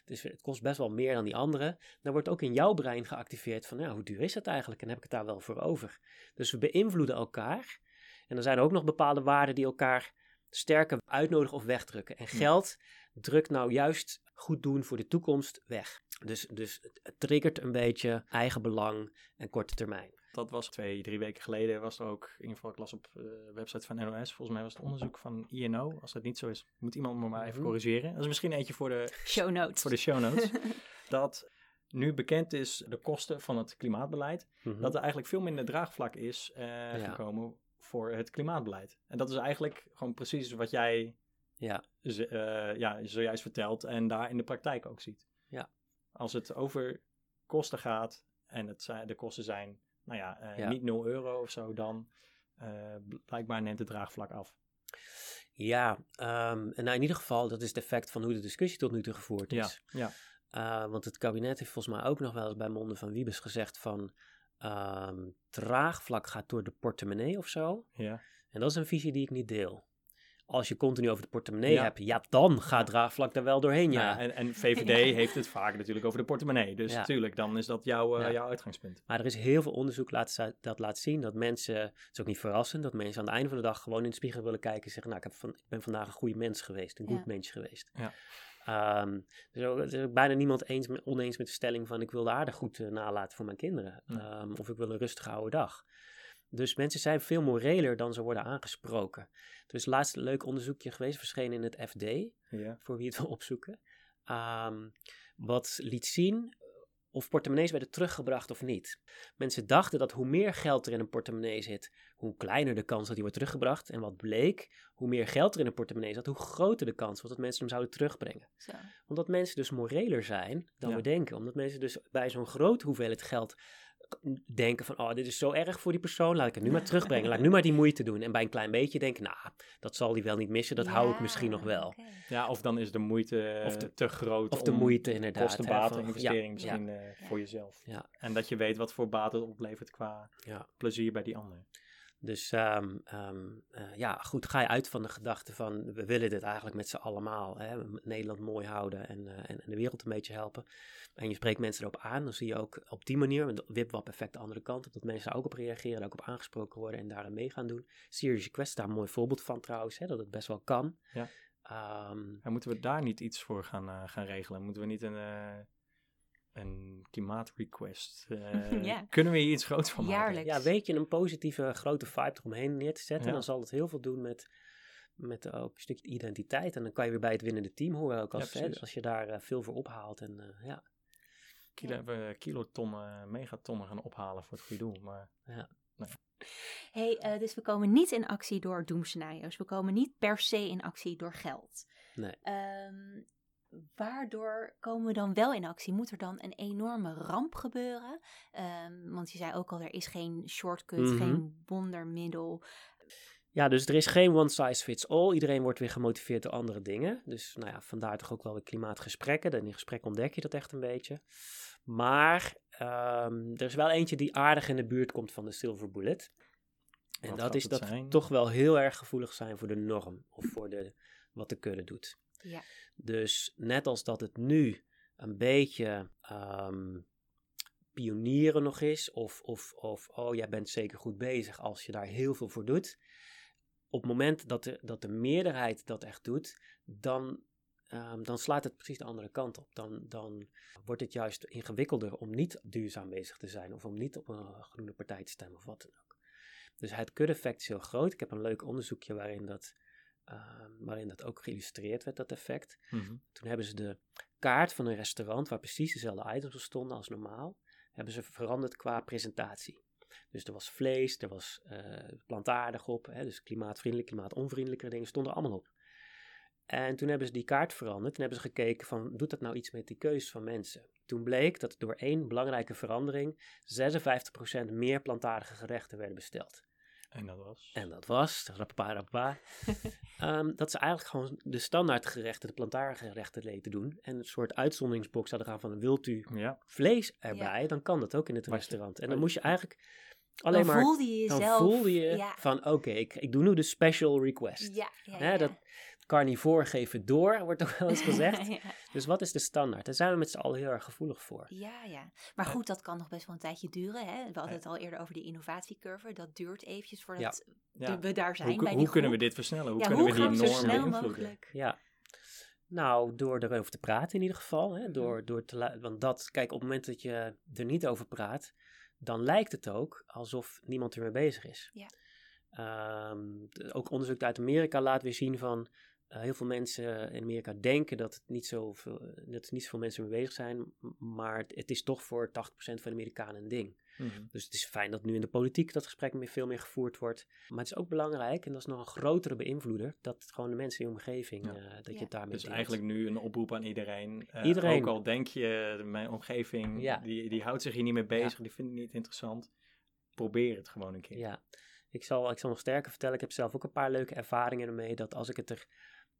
Speaker 3: het, is, het kost best wel meer dan die andere. Dan wordt ook in jouw brein geactiveerd van, nou, hoe duur is dat eigenlijk en heb ik het daar wel voor over? Dus we beïnvloeden elkaar. En er zijn ook nog bepaalde waarden die elkaar sterker uitnodigen of wegdrukken. En geld drukt nou juist goed doen voor de toekomst weg. Dus, dus het- triggert een beetje eigen belang en korte termijn.
Speaker 1: Dat was twee, drie weken geleden. Was er ook, in ieder geval, ik las op de website van NOS. Volgens mij was het onderzoek van INO. Als dat niet zo is, moet iemand me maar even
Speaker 3: Mhm.
Speaker 1: corrigeren. Dat is misschien eentje voor de,
Speaker 2: Show notes.
Speaker 1: voor de show notes. dat nu bekend is de kosten van het klimaatbeleid.
Speaker 3: Mhm.
Speaker 1: Dat er eigenlijk veel minder draagvlak is eh,
Speaker 3: Ja.
Speaker 1: gekomen voor het klimaatbeleid. En dat is eigenlijk gewoon precies wat jij
Speaker 3: Ja.
Speaker 1: z- eh, ja, zojuist vertelt en daar in de praktijk ook ziet.
Speaker 3: Ja.
Speaker 1: Als het over kosten gaat en het de kosten zijn, nou ja, eh,
Speaker 3: Ja.
Speaker 1: niet 0 euro of zo, dan eh, blijkbaar neemt het draagvlak af.
Speaker 3: Ja, ehm, en nou in ieder geval, dat is het effect van hoe de discussie tot nu toe gevoerd
Speaker 1: Ja,
Speaker 3: is.
Speaker 1: ja.
Speaker 3: Uh, want het kabinet heeft volgens mij ook nog wel eens bij monden van Wiebes gezegd van ehm, draagvlak gaat door de portemonnee of zo.
Speaker 1: ja.
Speaker 3: En dat is een visie die ik niet deel. Als je continu over de portemonnee
Speaker 1: Ja.
Speaker 3: hebt, ja, dan gaat draagvlak daar wel doorheen, ja.
Speaker 1: En, en VVD heeft het vaak natuurlijk over de portemonnee. Dus
Speaker 3: Ja.
Speaker 1: natuurlijk, dan is dat jouw, eh,
Speaker 3: Ja.
Speaker 1: jouw uitgangspunt.
Speaker 3: Maar er is heel veel onderzoek laat, dat laat zien dat mensen, het is ook niet verrassend, dat mensen aan het einde van de dag gewoon in de spiegel willen kijken en zeggen, nou, ik, heb van, ik ben vandaag een goede mens geweest, een
Speaker 2: Ja.
Speaker 3: goed mens geweest.
Speaker 1: Ja.
Speaker 3: Ehm, dus ook- er is ook bijna niemand eens, met- oneens met de stelling van, ik wil de aarde goed eh, nalaten voor mijn kinderen. Ehm, of ik wil een rustige oude dag. Dus mensen zijn veel moreler dan ze worden aangesproken. Er is laatst een leuk onderzoekje geweest, verschenen in het FD
Speaker 1: Ja.
Speaker 3: voor wie het wil opzoeken. Ehm, wat liet zien of portemonnees werden teruggebracht of niet. Mensen dachten dat hoe meer geld er in een portemonnee zit, hoe kleiner de kans dat die wordt teruggebracht. En wat bleek, hoe meer geld er in een portemonnee zat, hoe groter de kans was dat mensen hem zouden terugbrengen.
Speaker 2: Zo.
Speaker 3: Omdat mensen dus moreler zijn dan
Speaker 1: Ja.
Speaker 3: we denken. Omdat mensen dus bij zo'n grote hoeveelheid geld denken van, oh, dit is zo erg voor die persoon, laat ik het nu maar terugbrengen, laat ik nu maar die moeite doen. En bij een klein beetje denken, nou, dat zal die wel niet missen, dat hou ik misschien nog wel.
Speaker 1: ja, of dan is de moeite eh,
Speaker 3: Of de-
Speaker 1: te groot.
Speaker 3: Of de
Speaker 1: om
Speaker 3: moeite inderdaad.
Speaker 1: Kosten,
Speaker 3: hè,
Speaker 1: baten,
Speaker 3: van-
Speaker 1: investering
Speaker 3: ja,
Speaker 1: misschien
Speaker 3: Ja,
Speaker 1: eh, voor jezelf.
Speaker 3: Ja.
Speaker 1: En dat je weet wat voor baat het oplevert qua
Speaker 3: Ja.
Speaker 1: plezier bij die ander.
Speaker 3: Dus ehm, ehm, eh, ja, goed, ga je uit van de gedachte van we willen dit eigenlijk met z'n allemaal. Hè, Nederland mooi houden en, eh, en, en de wereld een beetje helpen. En je spreekt mensen erop aan, dan zie je ook op die manier, met wip-wap effect de andere kant op, dat mensen daar ook op reageren, daar ook op aangesproken worden en daar aan mee gaan doen. Serious Request is daar een mooi voorbeeld van trouwens, hè, dat het best wel kan.
Speaker 1: Ja.
Speaker 3: Ehm,
Speaker 1: En moeten we daar niet iets voor gaan, eh, gaan regelen? Moeten we niet een, eh een klimaatrequest? eh,
Speaker 2: Ja.
Speaker 1: Kunnen we hier iets groots van maken?
Speaker 2: Jaarlijks.
Speaker 3: ja, weet je een positieve grote vibe eromheen neer te zetten,
Speaker 1: Ja.
Speaker 3: dan zal het heel veel doen met, met ook een stukje identiteit. En dan kan je weer bij het winnende team horen, ook als,
Speaker 1: Ja,
Speaker 3: hè, als je daar veel voor ophaalt. En ja.
Speaker 1: Kilo, we kilotonnen, megatonnen gaan ophalen voor het goede doel. Maar
Speaker 2: Hey, eh, dus we komen niet in actie door doemscenario's. We komen niet per se in actie door geld.
Speaker 3: Nee.
Speaker 2: Ehm, waardoor komen we dan wel in actie? Moet er dan een enorme ramp gebeuren? Ehm, want je zei ook al, er is geen shortcut,
Speaker 3: Mhm.
Speaker 2: geen wondermiddel.
Speaker 3: Ja, dus er is geen one size fits all. Iedereen wordt weer gemotiveerd door andere dingen. Dus nou ja, vandaar toch ook wel de klimaatgesprekken. En in gesprek ontdek je dat echt een beetje. Maar ehm, er is wel eentje die aardig in de buurt komt van de silver bullet. En
Speaker 1: Wat
Speaker 3: dat is dat we toch wel heel erg gevoelig zijn voor de norm. Of voor de, wat de kudde doet.
Speaker 2: Ja.
Speaker 3: Dus net als dat het nu een beetje ehm, pionieren nog is, of, of, of oh, jij bent zeker goed bezig als je daar heel veel voor doet. Op het moment dat de, dat de meerderheid dat echt doet, dan, ehm, dan slaat het precies de andere kant op. Dan, dan wordt het juist ingewikkelder om niet duurzaam bezig te zijn, of om niet op een groene partij te stemmen, of wat dan ook. Dus het kudde-effect is heel groot. Ik heb een leuk onderzoekje waarin dat, ehm, waarin dat ook geïllustreerd werd, dat effect.
Speaker 1: mhm.
Speaker 3: Toen hebben ze de kaart van een restaurant waar precies dezelfde items op stonden als normaal, hebben ze veranderd qua presentatie. Dus er was vlees, er was eh, plantaardig op, hè, dus klimaatvriendelijk, klimaatonvriendelijke dingen stonden allemaal op. En toen hebben ze die kaart veranderd en hebben ze gekeken van, doet dat nou iets met die keuzes van mensen? Toen bleek dat door één belangrijke verandering 56% meer plantaardige gerechten werden besteld.
Speaker 1: En dat was?
Speaker 3: En dat was, rapapa, rapapa, ehm, dat ze eigenlijk gewoon de standaard gerechten, de plantaardige gerechten leten doen. En een soort uitzonderingsbox hadden gaan van, wilt u
Speaker 1: Ja,
Speaker 3: vlees erbij, dan kan dat ook in het restaurant. En dan moest je eigenlijk alleen
Speaker 2: dan
Speaker 3: maar,
Speaker 2: voelde je
Speaker 3: dan
Speaker 2: jezelf...
Speaker 3: voelde je
Speaker 2: ja,
Speaker 3: van, oké, ik, ik doe nu de special request.
Speaker 2: ja, ja,
Speaker 3: Hè,
Speaker 2: ja.
Speaker 3: dat carnivore geven door, wordt ook wel eens gezegd.
Speaker 2: ja,
Speaker 3: Dus wat is de standaard? Daar zijn we met z'n allen heel erg gevoelig voor.
Speaker 2: ja, ja. Maar goed, dat kan nog best wel een tijdje duren. Hè? We hadden het al eerder over die innovatiecurve. Dat duurt eventjes voordat
Speaker 1: ja.
Speaker 2: we daar zijn
Speaker 1: Hoe,
Speaker 2: bij
Speaker 1: hoe
Speaker 2: die
Speaker 1: kunnen we dit versnellen? Hoe
Speaker 2: ja,
Speaker 1: kunnen
Speaker 2: hoe
Speaker 1: we die
Speaker 2: we zo
Speaker 1: norm
Speaker 2: snel
Speaker 1: beïnvloeden?
Speaker 2: mogelijk?
Speaker 3: Ja. Nou, door erover te praten in ieder geval. Hè? Door,
Speaker 2: Mhm.
Speaker 3: door te la- want dat, kijk, op het moment dat je er niet over praat, dan lijkt het ook alsof niemand ermee bezig is.
Speaker 2: Ja.
Speaker 3: Ehm, ook onderzoek uit Amerika laat weer zien van, eh, heel veel mensen in Amerika denken dat, het niet zo veel, dat er niet zoveel mensen mee bezig zijn. Maar het, het is toch voor 80% van de Amerikanen een ding.
Speaker 1: Mhm.
Speaker 3: Dus het is fijn dat nu in de politiek dat gesprek meer, veel meer gevoerd wordt. Maar het is ook belangrijk, en dat is nog een grotere beïnvloeder, dat gewoon de mensen in je omgeving,
Speaker 1: Ja.
Speaker 3: eh, dat je het daarmee
Speaker 1: Dus
Speaker 3: deelt.
Speaker 1: eigenlijk nu een oproep aan iedereen. Eh,
Speaker 3: Iedereen.
Speaker 1: Ook al denk je, mijn omgeving,
Speaker 3: Ja.
Speaker 1: die, die houdt zich hier niet mee bezig, die vindt het niet interessant. Probeer het gewoon een keer.
Speaker 3: Ja, ik zal, ik zal nog sterker vertellen. Ik heb zelf ook een paar leuke ervaringen ermee. Dat als ik het er.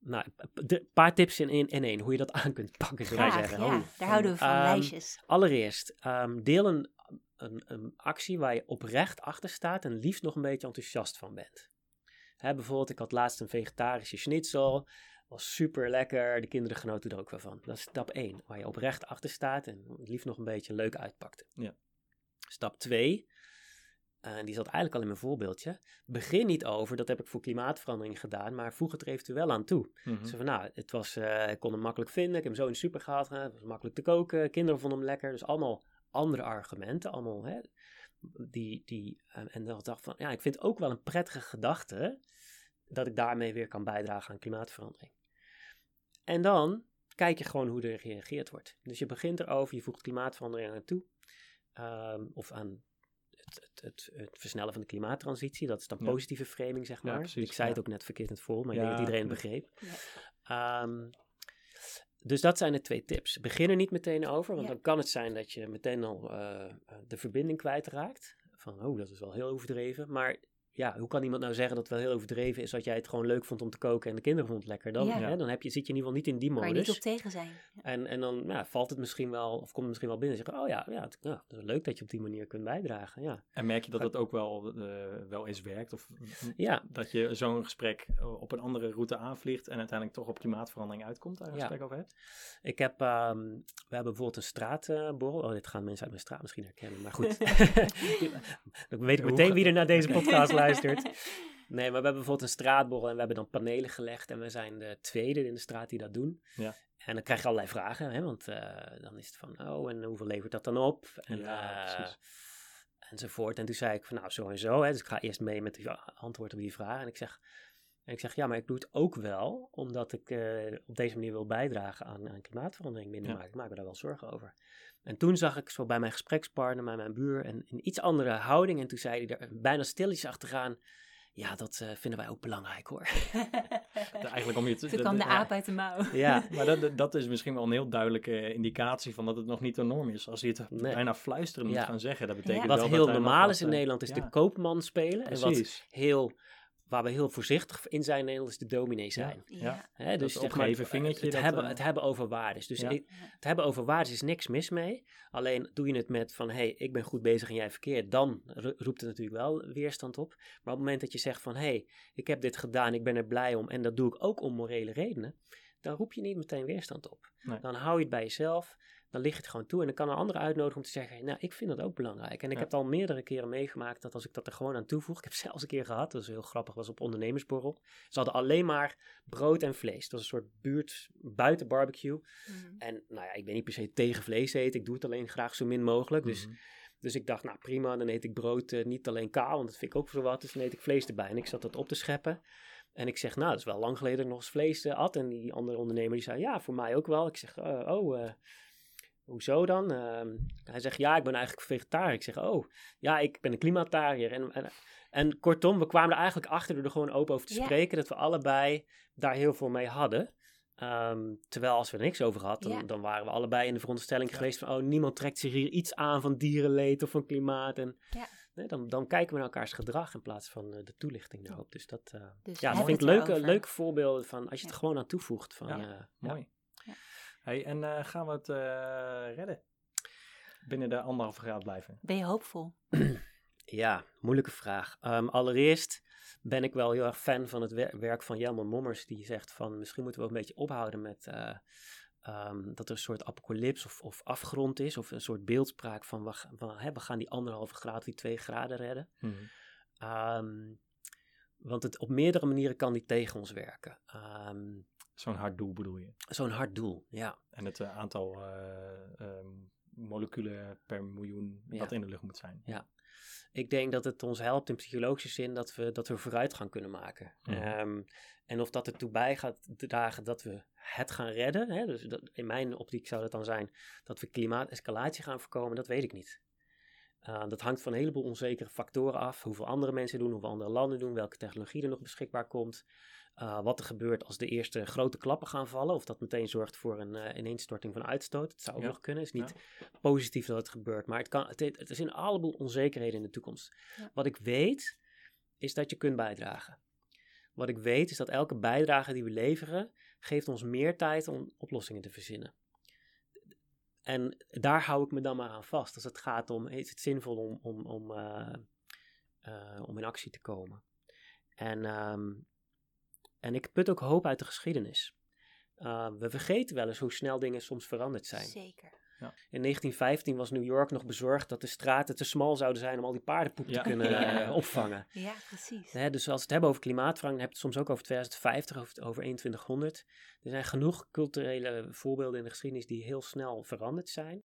Speaker 3: Nou, een paar tips in, in, in één. Hoe je dat aan kunt pakken, zou ik
Speaker 2: Graag,
Speaker 3: zeggen.
Speaker 2: ja.
Speaker 3: Oh.
Speaker 2: Daar houden we van,
Speaker 3: Ehm,
Speaker 2: lijstjes.
Speaker 3: Allereerst, ehm, deel een, een, een actie waar je oprecht achter staat. En liefst nog een beetje enthousiast van bent. Hè, bijvoorbeeld, ik had laatst een vegetarische schnitzel. Was super lekker. De kinderen genoten er ook wel van. Dat is stap 1. Waar je oprecht achter staat. En het liefst nog een beetje leuk uitpakte.
Speaker 1: Ja.
Speaker 3: Stap 2. En die zat eigenlijk al in mijn voorbeeldje. Begin niet over, dat heb ik voor klimaatverandering gedaan, maar voeg het er eventueel aan toe. Zo van, nou, het was, eh, ik kon hem makkelijk vinden, ik heb hem zo in de super gehaald, hè, het was makkelijk te koken, kinderen vonden hem lekker. Dus allemaal andere argumenten, allemaal, hè, die, die, eh, en dan dacht ik van, ja, ik vind het ook wel een prettige gedachte, dat ik daarmee weer kan bijdragen aan klimaatverandering. En dan kijk je gewoon hoe er gereageerd wordt. Dus je begint erover, je voegt klimaatverandering aan toe, ehm, of aan het, het, versnellen van de klimaattransitie. Dat is dan
Speaker 1: Ja.
Speaker 3: positieve framing, zeg
Speaker 1: Ja,
Speaker 3: maar.
Speaker 1: precies,
Speaker 3: ik zei het ook net verkeerd in het vol, maar ik
Speaker 1: Ja,
Speaker 3: denk dat iedereen begreep. Ehm, dus dat zijn de twee tips. Begin er niet meteen over, want
Speaker 2: Ja.
Speaker 3: dan kan het zijn dat je meteen al eh, de verbinding kwijtraakt. Van, oh, dat is wel heel overdreven. Maar ja, hoe kan iemand nou zeggen dat het wel heel overdreven is dat jij het gewoon leuk vond om te koken en de kinderen vonden het lekker? Dan,
Speaker 2: Ja.
Speaker 3: hè, dan heb je, zit je in ieder geval niet in die
Speaker 2: Kan je
Speaker 3: modus.
Speaker 2: niet op tegen zijn. Ja.
Speaker 3: En, en dan ja, valt het misschien wel, of komt het misschien wel binnen en zeggen, oh ja, ja, het, ja, dat is leuk dat je op die manier kunt bijdragen. Ja,
Speaker 1: En merk je dat het ook wel, eh, wel eens werkt? Of
Speaker 3: ja
Speaker 1: dat je zo'n gesprek eh, op een andere route aanvliegt en uiteindelijk toch op klimaatverandering uitkomt, daar een
Speaker 3: Ja.
Speaker 1: gesprek over hebt?
Speaker 3: Ik heb, ehm, we hebben bijvoorbeeld een straatborrel. oh, dit gaan mensen uit mijn straat misschien herkennen, maar goed. dan weet ik meteen wie er naar deze podcast luistert. Nee, maar we hebben bijvoorbeeld een straatborrel en we hebben dan panelen gelegd. En we zijn de tweede in de straat die dat doen.
Speaker 1: Ja.
Speaker 3: En dan krijg je allerlei vragen, hè, want eh, dan is het van, oh, en hoeveel levert dat dan op? En,
Speaker 1: Ja,
Speaker 3: eh, enzovoort. En toen zei ik van, nou, zo en zo. Hè, dus ik ga eerst mee met het antwoord op die vraag. En ik zeg, en ik zeg, ja, maar ik doe het ook wel omdat ik eh, op deze manier wil bijdragen aan, aan klimaatverandering minder
Speaker 1: Ja.
Speaker 3: maken. Ik maak me daar wel zorgen over. En toen zag ik zo bij mijn gesprekspartner, bij mijn buur, een, een iets andere houding. En toen zei hij er bijna stilletjes achteraan, ja, dat eh, vinden wij ook belangrijk hoor.
Speaker 1: Eigenlijk om je te...
Speaker 2: Toen kwam de aap uit de mouw.
Speaker 3: ja,
Speaker 1: Maar dat, dat is misschien wel een heel duidelijke indicatie van dat het nog niet de norm is. Als je het
Speaker 3: Nee.
Speaker 1: bijna fluisteren moet
Speaker 3: Ja.
Speaker 1: gaan zeggen, dat betekent
Speaker 2: Ja.
Speaker 1: wel
Speaker 3: wat
Speaker 1: dat
Speaker 3: heel normaal is in
Speaker 1: eh,
Speaker 3: Nederland is
Speaker 1: ja.
Speaker 3: de koopman spelen. En wat
Speaker 1: Precies.
Speaker 3: heel, waar we heel voorzichtig in zijn in Nederland is de dominee zijn.
Speaker 1: Ja.
Speaker 3: Hè,
Speaker 1: Dat
Speaker 3: dus zeg maar,
Speaker 1: vingertje,
Speaker 3: Het,
Speaker 1: dat,
Speaker 3: hebben,
Speaker 1: eh,
Speaker 3: het hebben over waardes. Dus
Speaker 1: Ja.
Speaker 3: ik- het hebben over waardes is niks mis mee. Alleen doe je het met van, hé, hey, ik ben goed bezig en jij verkeerd. Dan ro- roept het natuurlijk wel weerstand op. Maar op het moment dat je zegt van, hé, hey, ik heb dit gedaan, ik ben er blij om. En dat doe ik ook om morele redenen. Dan roep je niet meteen weerstand op.
Speaker 1: Nee.
Speaker 3: Dan hou je het bij jezelf. Dan lig je het gewoon toe. En dan kan een ander uitnodigen om te zeggen, nou, ik vind dat ook belangrijk. En ik
Speaker 1: Ja.
Speaker 3: heb het al meerdere keren meegemaakt dat als ik dat er gewoon aan toevoeg. Ik heb zelfs een keer gehad, dat is heel grappig, was op ondernemersborrel. Ze hadden alleen maar brood en vlees. Dat was een soort buurt buiten barbecue.
Speaker 2: Mhm.
Speaker 3: En nou ja, ik ben niet per se tegen vlees eten. Ik doe het alleen graag zo min mogelijk. Dus,
Speaker 1: Mhm.
Speaker 3: dus ik dacht, nou prima, dan eet ik brood eh, niet alleen kaal, want dat vind ik ook voor wat. Dus dan eet ik vlees erbij. En ik zat dat op te scheppen. En ik zeg, nou, dat is wel lang geleden dat ik nog eens vlees eh, at. En die andere ondernemer die zei, ja, voor mij ook wel. Ik zeg, eh, oh, eh, hoezo dan? Ehm, hij zegt, ja, ik ben eigenlijk vegetariër. Ik zeg, oh, ja, ik ben een klimaatariër. En, en, en kortom, we kwamen er eigenlijk achter door er gewoon open over te
Speaker 2: Ja.
Speaker 3: spreken, dat we allebei daar heel veel mee hadden. Ehm, terwijl als we er niks over hadden, dan,
Speaker 2: Ja.
Speaker 3: dan waren we allebei in de veronderstelling
Speaker 1: Ja.
Speaker 3: geweest van, oh, niemand trekt zich hier iets aan van dierenleed of van klimaat. En,
Speaker 2: Ja.
Speaker 3: nee, dan, dan kijken we naar elkaars gedrag in plaats van eh, de toelichting daarop. Dus dat, eh,
Speaker 2: Dus
Speaker 3: ja, dat vind ik
Speaker 2: het
Speaker 3: leuke, leuke voorbeelden van als je het
Speaker 2: Ja.
Speaker 3: gewoon aan toevoegt. Van,
Speaker 1: Ja,
Speaker 3: eh, ja.
Speaker 1: Mooi. Hey, en eh, gaan we het eh, redden? Binnen de anderhalve graad blijven?
Speaker 2: Ben je hoopvol?
Speaker 3: Ja, moeilijke vraag. Ehm, allereerst ben ik wel heel erg fan van het wer- werk van Jelmer Mommers, die zegt van misschien moeten we ook een beetje ophouden met eh, ehm, dat er een soort apocalyps of, of afgrond is, of een soort beeldspraak van, we, van hè, we gaan die anderhalve graad, die twee graden redden.
Speaker 1: Mhm.
Speaker 3: Ehm, want het, op meerdere manieren kan die tegen ons werken. Ehm,
Speaker 1: Zo'n hard doel bedoel je?
Speaker 3: Zo'n hard doel, ja.
Speaker 1: En het eh, aantal eh, ehm, moleculen per miljoen
Speaker 3: Ja.
Speaker 1: dat in de lucht moet zijn.
Speaker 3: Ik denk dat het ons helpt in psychologische zin dat we, dat we vooruitgang kunnen maken.
Speaker 1: Mhm.
Speaker 3: Ehm, en of dat ertoe bij gaat dragen dat we het gaan redden. Hè, dus dat, in mijn optiek zou dat dan zijn dat we klimaatescalatie gaan voorkomen, dat weet ik niet. Uh, dat hangt van een heleboel onzekere factoren af. Hoeveel andere mensen doen, hoeveel andere landen doen, welke technologie er nog beschikbaar komt. Uh, wat er gebeurt als de eerste grote klappen gaan vallen. Of dat meteen zorgt voor een uh, ineenstorting van uitstoot. Het zou ook
Speaker 1: Ja.
Speaker 3: nog kunnen. Het is niet
Speaker 1: Ja.
Speaker 3: positief dat het gebeurt. Maar het, kan, het, het is in een heleboel onzekerheden in de toekomst.
Speaker 2: Ja.
Speaker 3: Wat ik weet, is dat je kunt bijdragen. Wat ik weet, is dat elke bijdrage die we leveren, geeft ons meer tijd om oplossingen te verzinnen. En daar hou ik me dan maar aan vast. Als het gaat om, is het zinvol om, om, om, uh, uh, om in actie te komen. En, um, en ik put ook hoop uit de geschiedenis. Uh, we vergeten wel eens hoe snel dingen soms veranderd zijn.
Speaker 2: Zeker.
Speaker 3: Ja. In 1915 was New York nog bezorgd dat de straten te smal zouden zijn om al die paardenpoep
Speaker 1: Ja.
Speaker 3: te kunnen
Speaker 1: Ja.
Speaker 3: uh, opvangen.
Speaker 2: Ja, precies.
Speaker 3: Hè, dus als we het hebben over klimaatverandering, heb je het soms ook over 2050 of over 2100. Er zijn genoeg culturele voorbeelden in de geschiedenis die heel snel veranderd zijn.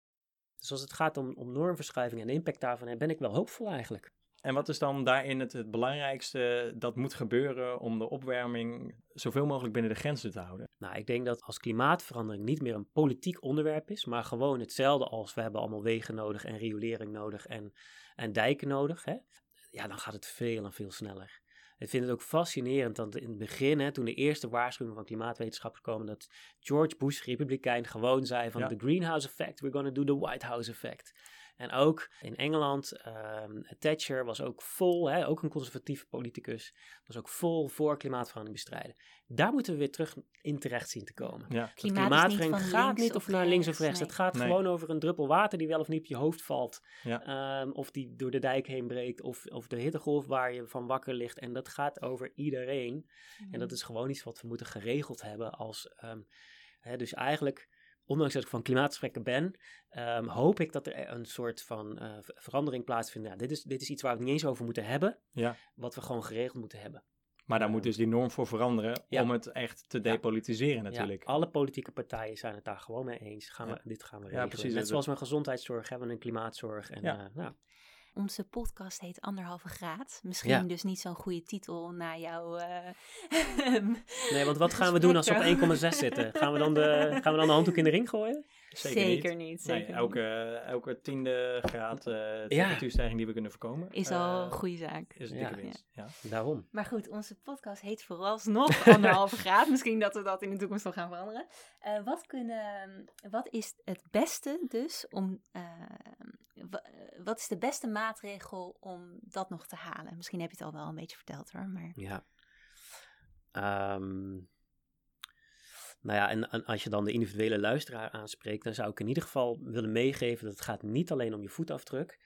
Speaker 3: Dus als het gaat om, om normverschuiving en de impact daarvan, ben ik wel hoopvol eigenlijk.
Speaker 1: En wat is dan daarin het, belangrijkste dat moet gebeuren om de opwarming zoveel mogelijk binnen de grenzen te houden?
Speaker 3: Nou, ik denk dat als klimaatverandering niet meer een politiek onderwerp is, maar gewoon hetzelfde als we hebben allemaal wegen nodig en riolering nodig en, en dijken nodig, hè? ja, dan gaat het veel en veel sneller. Ik vind het ook fascinerend dat in het begin, hè, toen de eerste waarschuwingen van klimaatwetenschappers komen, dat George Bush, republikein, gewoon zei van
Speaker 1: Ja.
Speaker 3: the greenhouse effect, we're gonna do the White House effect. En ook in Engeland, ehm, Thatcher was ook vol, hè, ook een conservatief politicus, was ook vol voor klimaatverandering bestrijden. Daar moeten we weer terug in terecht zien te komen.
Speaker 1: Ja,
Speaker 3: Dat
Speaker 2: Klimaat is niet
Speaker 3: klimaatverandering
Speaker 2: van
Speaker 3: gaat
Speaker 2: links
Speaker 3: niet
Speaker 2: of
Speaker 3: naar links of
Speaker 2: rechts, nee.
Speaker 3: Het gaat
Speaker 1: Nee.
Speaker 3: gewoon over een druppel water die wel of niet op je hoofd valt.
Speaker 1: Ja.
Speaker 3: Ehm, of die door de dijk heen breekt. Of, of de hittegolf waar je van wakker ligt. En dat gaat over iedereen. En dat is gewoon iets wat we moeten geregeld hebben als... ehm, hè, dus eigenlijk, ondanks dat ik van klimaatgesprekken ben... ehm, hoop ik dat er een soort van eh, ver- verandering plaatsvindt. Ja, dit, is, dit is iets waar we het niet eens over moeten hebben.
Speaker 1: Ja.
Speaker 3: Wat we gewoon geregeld moeten hebben.
Speaker 1: Maar daar moet dus die norm voor veranderen
Speaker 3: Ja.
Speaker 1: om het echt te depolitiseren natuurlijk.
Speaker 3: Ja, alle politieke partijen zijn het daar gewoon mee eens. Gaan we,
Speaker 1: Ja.
Speaker 3: Dit gaan we
Speaker 1: Ja,
Speaker 3: regelen.
Speaker 1: precies.
Speaker 3: Net zoals we een gezondheidszorg hebben, een klimaatzorg. En,
Speaker 1: Ja.
Speaker 3: eh, nou,
Speaker 2: Onze podcast heet Anderhalve Graad. Misschien
Speaker 3: Ja.
Speaker 2: dus niet zo'n goede titel na jouw... eh,
Speaker 3: Nee, want wat gaan we doen als we op 1,6 zitten? Gaan we, dan de, gaan we dan de handdoek in de ring gooien?
Speaker 2: Zeker niet.
Speaker 1: Nee,
Speaker 2: zeker
Speaker 1: elke, elke tiende graad eh temperatuurstijging die we kunnen voorkomen.
Speaker 2: Is al
Speaker 1: eh,
Speaker 2: een goede zaak.
Speaker 1: Is een
Speaker 3: Ja.
Speaker 1: dikke winst. Ja.
Speaker 3: Daarom.
Speaker 2: Maar goed, onze podcast heet vooralsnog anderhalve graad. Misschien dat we dat in de toekomst nog gaan veranderen. Eh, wat, kunnen, wat is het beste dus om... wa- wat is de beste maatregel om dat nog te halen? Misschien heb je het al wel een beetje verteld hoor, maar...
Speaker 3: Ja. Ehm, nou ja, en, en als je dan de individuele luisteraar aanspreekt, dan zou ik in ieder geval willen meegeven dat het gaat niet alleen om je voetafdruk,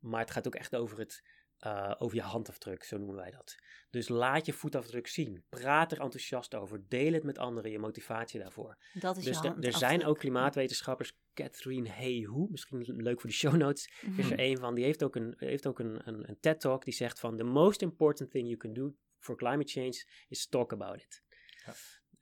Speaker 3: maar het gaat ook echt over, het, eh, over je handafdruk, zo noemen wij dat. Dus laat je voetafdruk zien. Praat er enthousiast over. Deel het met anderen, je motivatie daarvoor.
Speaker 2: Dat is
Speaker 3: Dus
Speaker 2: je
Speaker 3: er- er zijn ook klimaatwetenschappers, Catherine Hayhoe, misschien leuk voor de show notes,
Speaker 2: Mhm.
Speaker 3: is er een van, die heeft ook een, heeft ook een, een, een TED-talk die zegt van, the most important thing you can do for climate change is talk about it.
Speaker 1: Ja.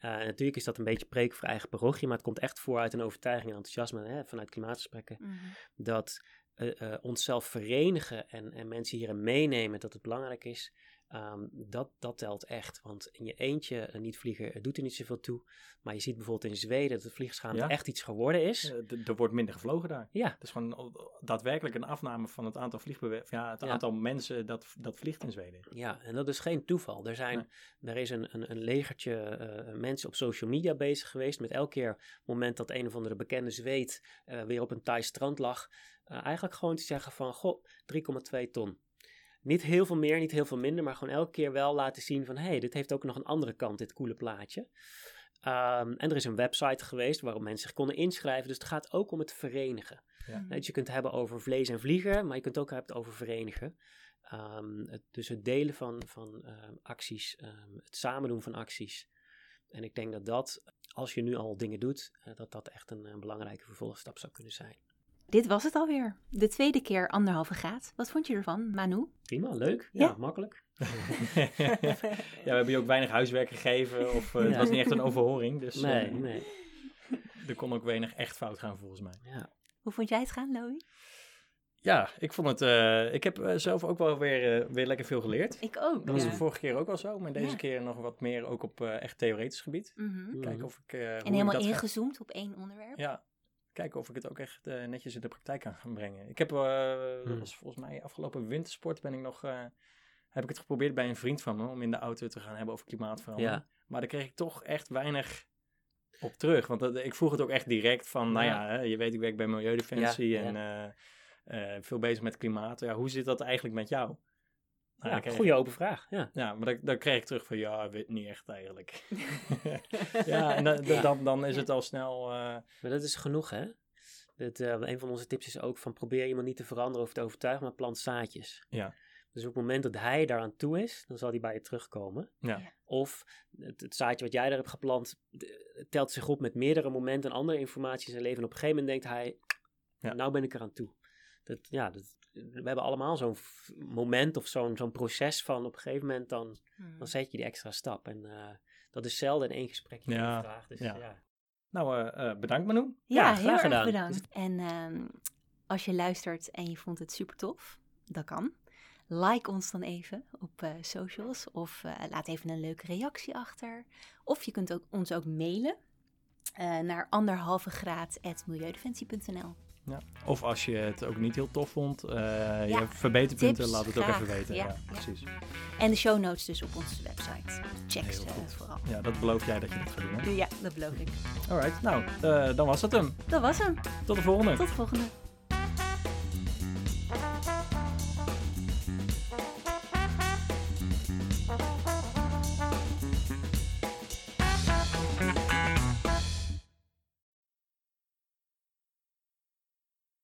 Speaker 3: Eh, natuurlijk is dat een beetje preek voor eigen parochie, maar het komt echt voor uit een overtuiging en enthousiasme hè, vanuit klimaatgesprekken,
Speaker 2: Mhm.
Speaker 3: dat eh, eh, onszelf verenigen en, en mensen hierin meenemen dat het belangrijk is, ehm, dat, dat telt echt. Want in je eentje eh, niet vliegen eh, doet er niet zoveel toe, maar je ziet bijvoorbeeld in Zweden dat het vliegschaamte
Speaker 1: Ja.
Speaker 3: echt iets geworden is.
Speaker 1: Eh, er wordt minder gevlogen daar.
Speaker 3: Ja,
Speaker 1: Het is gewoon o- daadwerkelijk een afname van het aantal vliegbewe- ja, het
Speaker 3: Ja.
Speaker 1: aantal mensen dat, dat vliegt in Zweden.
Speaker 3: Ja, en dat is geen toeval. Er, zijn, er is een, een, een legertje eh, mensen op social media bezig geweest met elke keer moment dat een of andere bekende zweet eh, weer op een Thai strand lag, eh, eigenlijk gewoon te zeggen van, goh, 3,2 ton. Niet heel veel meer, niet heel veel minder, maar gewoon elke keer wel laten zien van, hé, hey, dit heeft ook nog een andere kant, dit coole plaatje. Ehm, en er is een website geweest waarop mensen zich konden inschrijven, dus het gaat ook om het verenigen.
Speaker 1: Ja.
Speaker 3: Dus je kunt het hebben over vlees en vliegen, maar je kunt het ook hebben over verenigen. Ehm, het, dus het delen van, van ehm, acties, het samen doen van acties. En ik denk dat dat, als je nu al dingen doet, eh, dat dat echt een, eh, belangrijke vervolgstap zou kunnen zijn.
Speaker 2: Dit was het alweer. De tweede keer anderhalve graad. Wat vond je ervan, Manu?
Speaker 3: Prima, leuk. Ja,
Speaker 2: Ja.
Speaker 3: makkelijk.
Speaker 1: ja, we hebben je ook weinig huiswerk gegeven. Of eh, het
Speaker 3: Ja.
Speaker 1: was niet echt een overhoring. Dus
Speaker 3: Nee,
Speaker 1: eh,
Speaker 3: nee.
Speaker 1: er kon ook weinig echt fout gaan volgens mij.
Speaker 3: Ja.
Speaker 2: Hoe vond jij het gaan, Louis?
Speaker 1: Ja, ik vond het. eh, ik heb zelf ook wel weer, weer lekker veel geleerd.
Speaker 2: Ik ook.
Speaker 1: Dat was
Speaker 2: ja.
Speaker 1: de vorige keer ook al zo, maar deze
Speaker 2: Ja.
Speaker 1: keer nog wat meer ook op echt theoretisch gebied.
Speaker 2: Mhm.
Speaker 1: Kijken of ik. eh,
Speaker 2: En
Speaker 1: ik
Speaker 2: helemaal
Speaker 1: ga-
Speaker 2: ingezoomd op één onderwerp.
Speaker 1: Ja, kijken of ik het ook echt eh, netjes in de praktijk kan gaan brengen. Ik heb, eh,
Speaker 3: Hmm.
Speaker 1: was volgens mij afgelopen wintersport, ben ik nog, eh, heb ik het geprobeerd bij een vriend van me om in de auto te gaan hebben over klimaatverandering.
Speaker 3: Ja.
Speaker 1: Maar daar kreeg ik toch echt weinig op terug. Want dat, ik vroeg het ook echt direct van, nou ja, je weet ik werk bij Milieudefensie
Speaker 3: Ja,
Speaker 1: en veel bezig met klimaat. Ja, hoe zit dat eigenlijk met jou? Nou,
Speaker 3: Ja,
Speaker 1: kreeg
Speaker 3: goede open vraag. Ja.
Speaker 1: ja, maar dan, dan kreeg ik terug van, ja, weet niet echt eigenlijk. ja, en dan, dan, dan is het al snel... eh,
Speaker 3: Maar dat is genoeg, hè? Dat, eh, een van onze tips is ook van probeer iemand niet te veranderen of te overtuigen, maar plant zaadjes.
Speaker 1: Ja.
Speaker 3: Dus op het moment dat hij daaraan toe is, dan zal hij bij je terugkomen.
Speaker 1: Ja.
Speaker 3: Of het, het zaadje wat jij daar hebt geplant, telt zich op met meerdere momenten en andere informatie in zijn leven. En op een gegeven moment denkt hij,
Speaker 1: Ja.
Speaker 3: nou ben ik eraan toe. Dat, ja, dat, we hebben allemaal zo'n moment of zo'n zo'n proces van op een gegeven moment dan,
Speaker 2: Hmm.
Speaker 3: dan zet je die extra stap. En eh, dat is zelden in één gesprekje
Speaker 1: Ja,
Speaker 3: gevraagd. Dus,
Speaker 1: ja.
Speaker 3: ja.
Speaker 1: Nou, eh, eh, bedankt Manu.
Speaker 2: Ja,
Speaker 3: Ja,
Speaker 2: heel
Speaker 3: graag
Speaker 2: erg
Speaker 3: gedaan.
Speaker 2: bedankt. En ehm, als je luistert en je vond het super tof, dat kan. Like ons dan even op eh, socials of eh, laat even een leuke reactie achter. Of je kunt ook, ons ook mailen eh, naar anderhalve graad milieudefensie.nl.
Speaker 1: Ja. Of als je het ook niet heel tof vond, eh, je
Speaker 2: Ja,
Speaker 1: hebt verbeterpunten,
Speaker 2: tips,
Speaker 1: laat het ook even weten.
Speaker 2: Ja,
Speaker 1: Ja,
Speaker 2: ja.
Speaker 1: precies.
Speaker 2: En de show notes dus op onze website. Check ze vooral.
Speaker 1: Ja, dat beloof jij dat je dat gaat doen. Hè?
Speaker 2: Ja, dat beloof ik.
Speaker 1: Alright, nou, eh, dan was het hem.
Speaker 2: Dat was hem.
Speaker 1: Tot de volgende.
Speaker 2: Tot de volgende.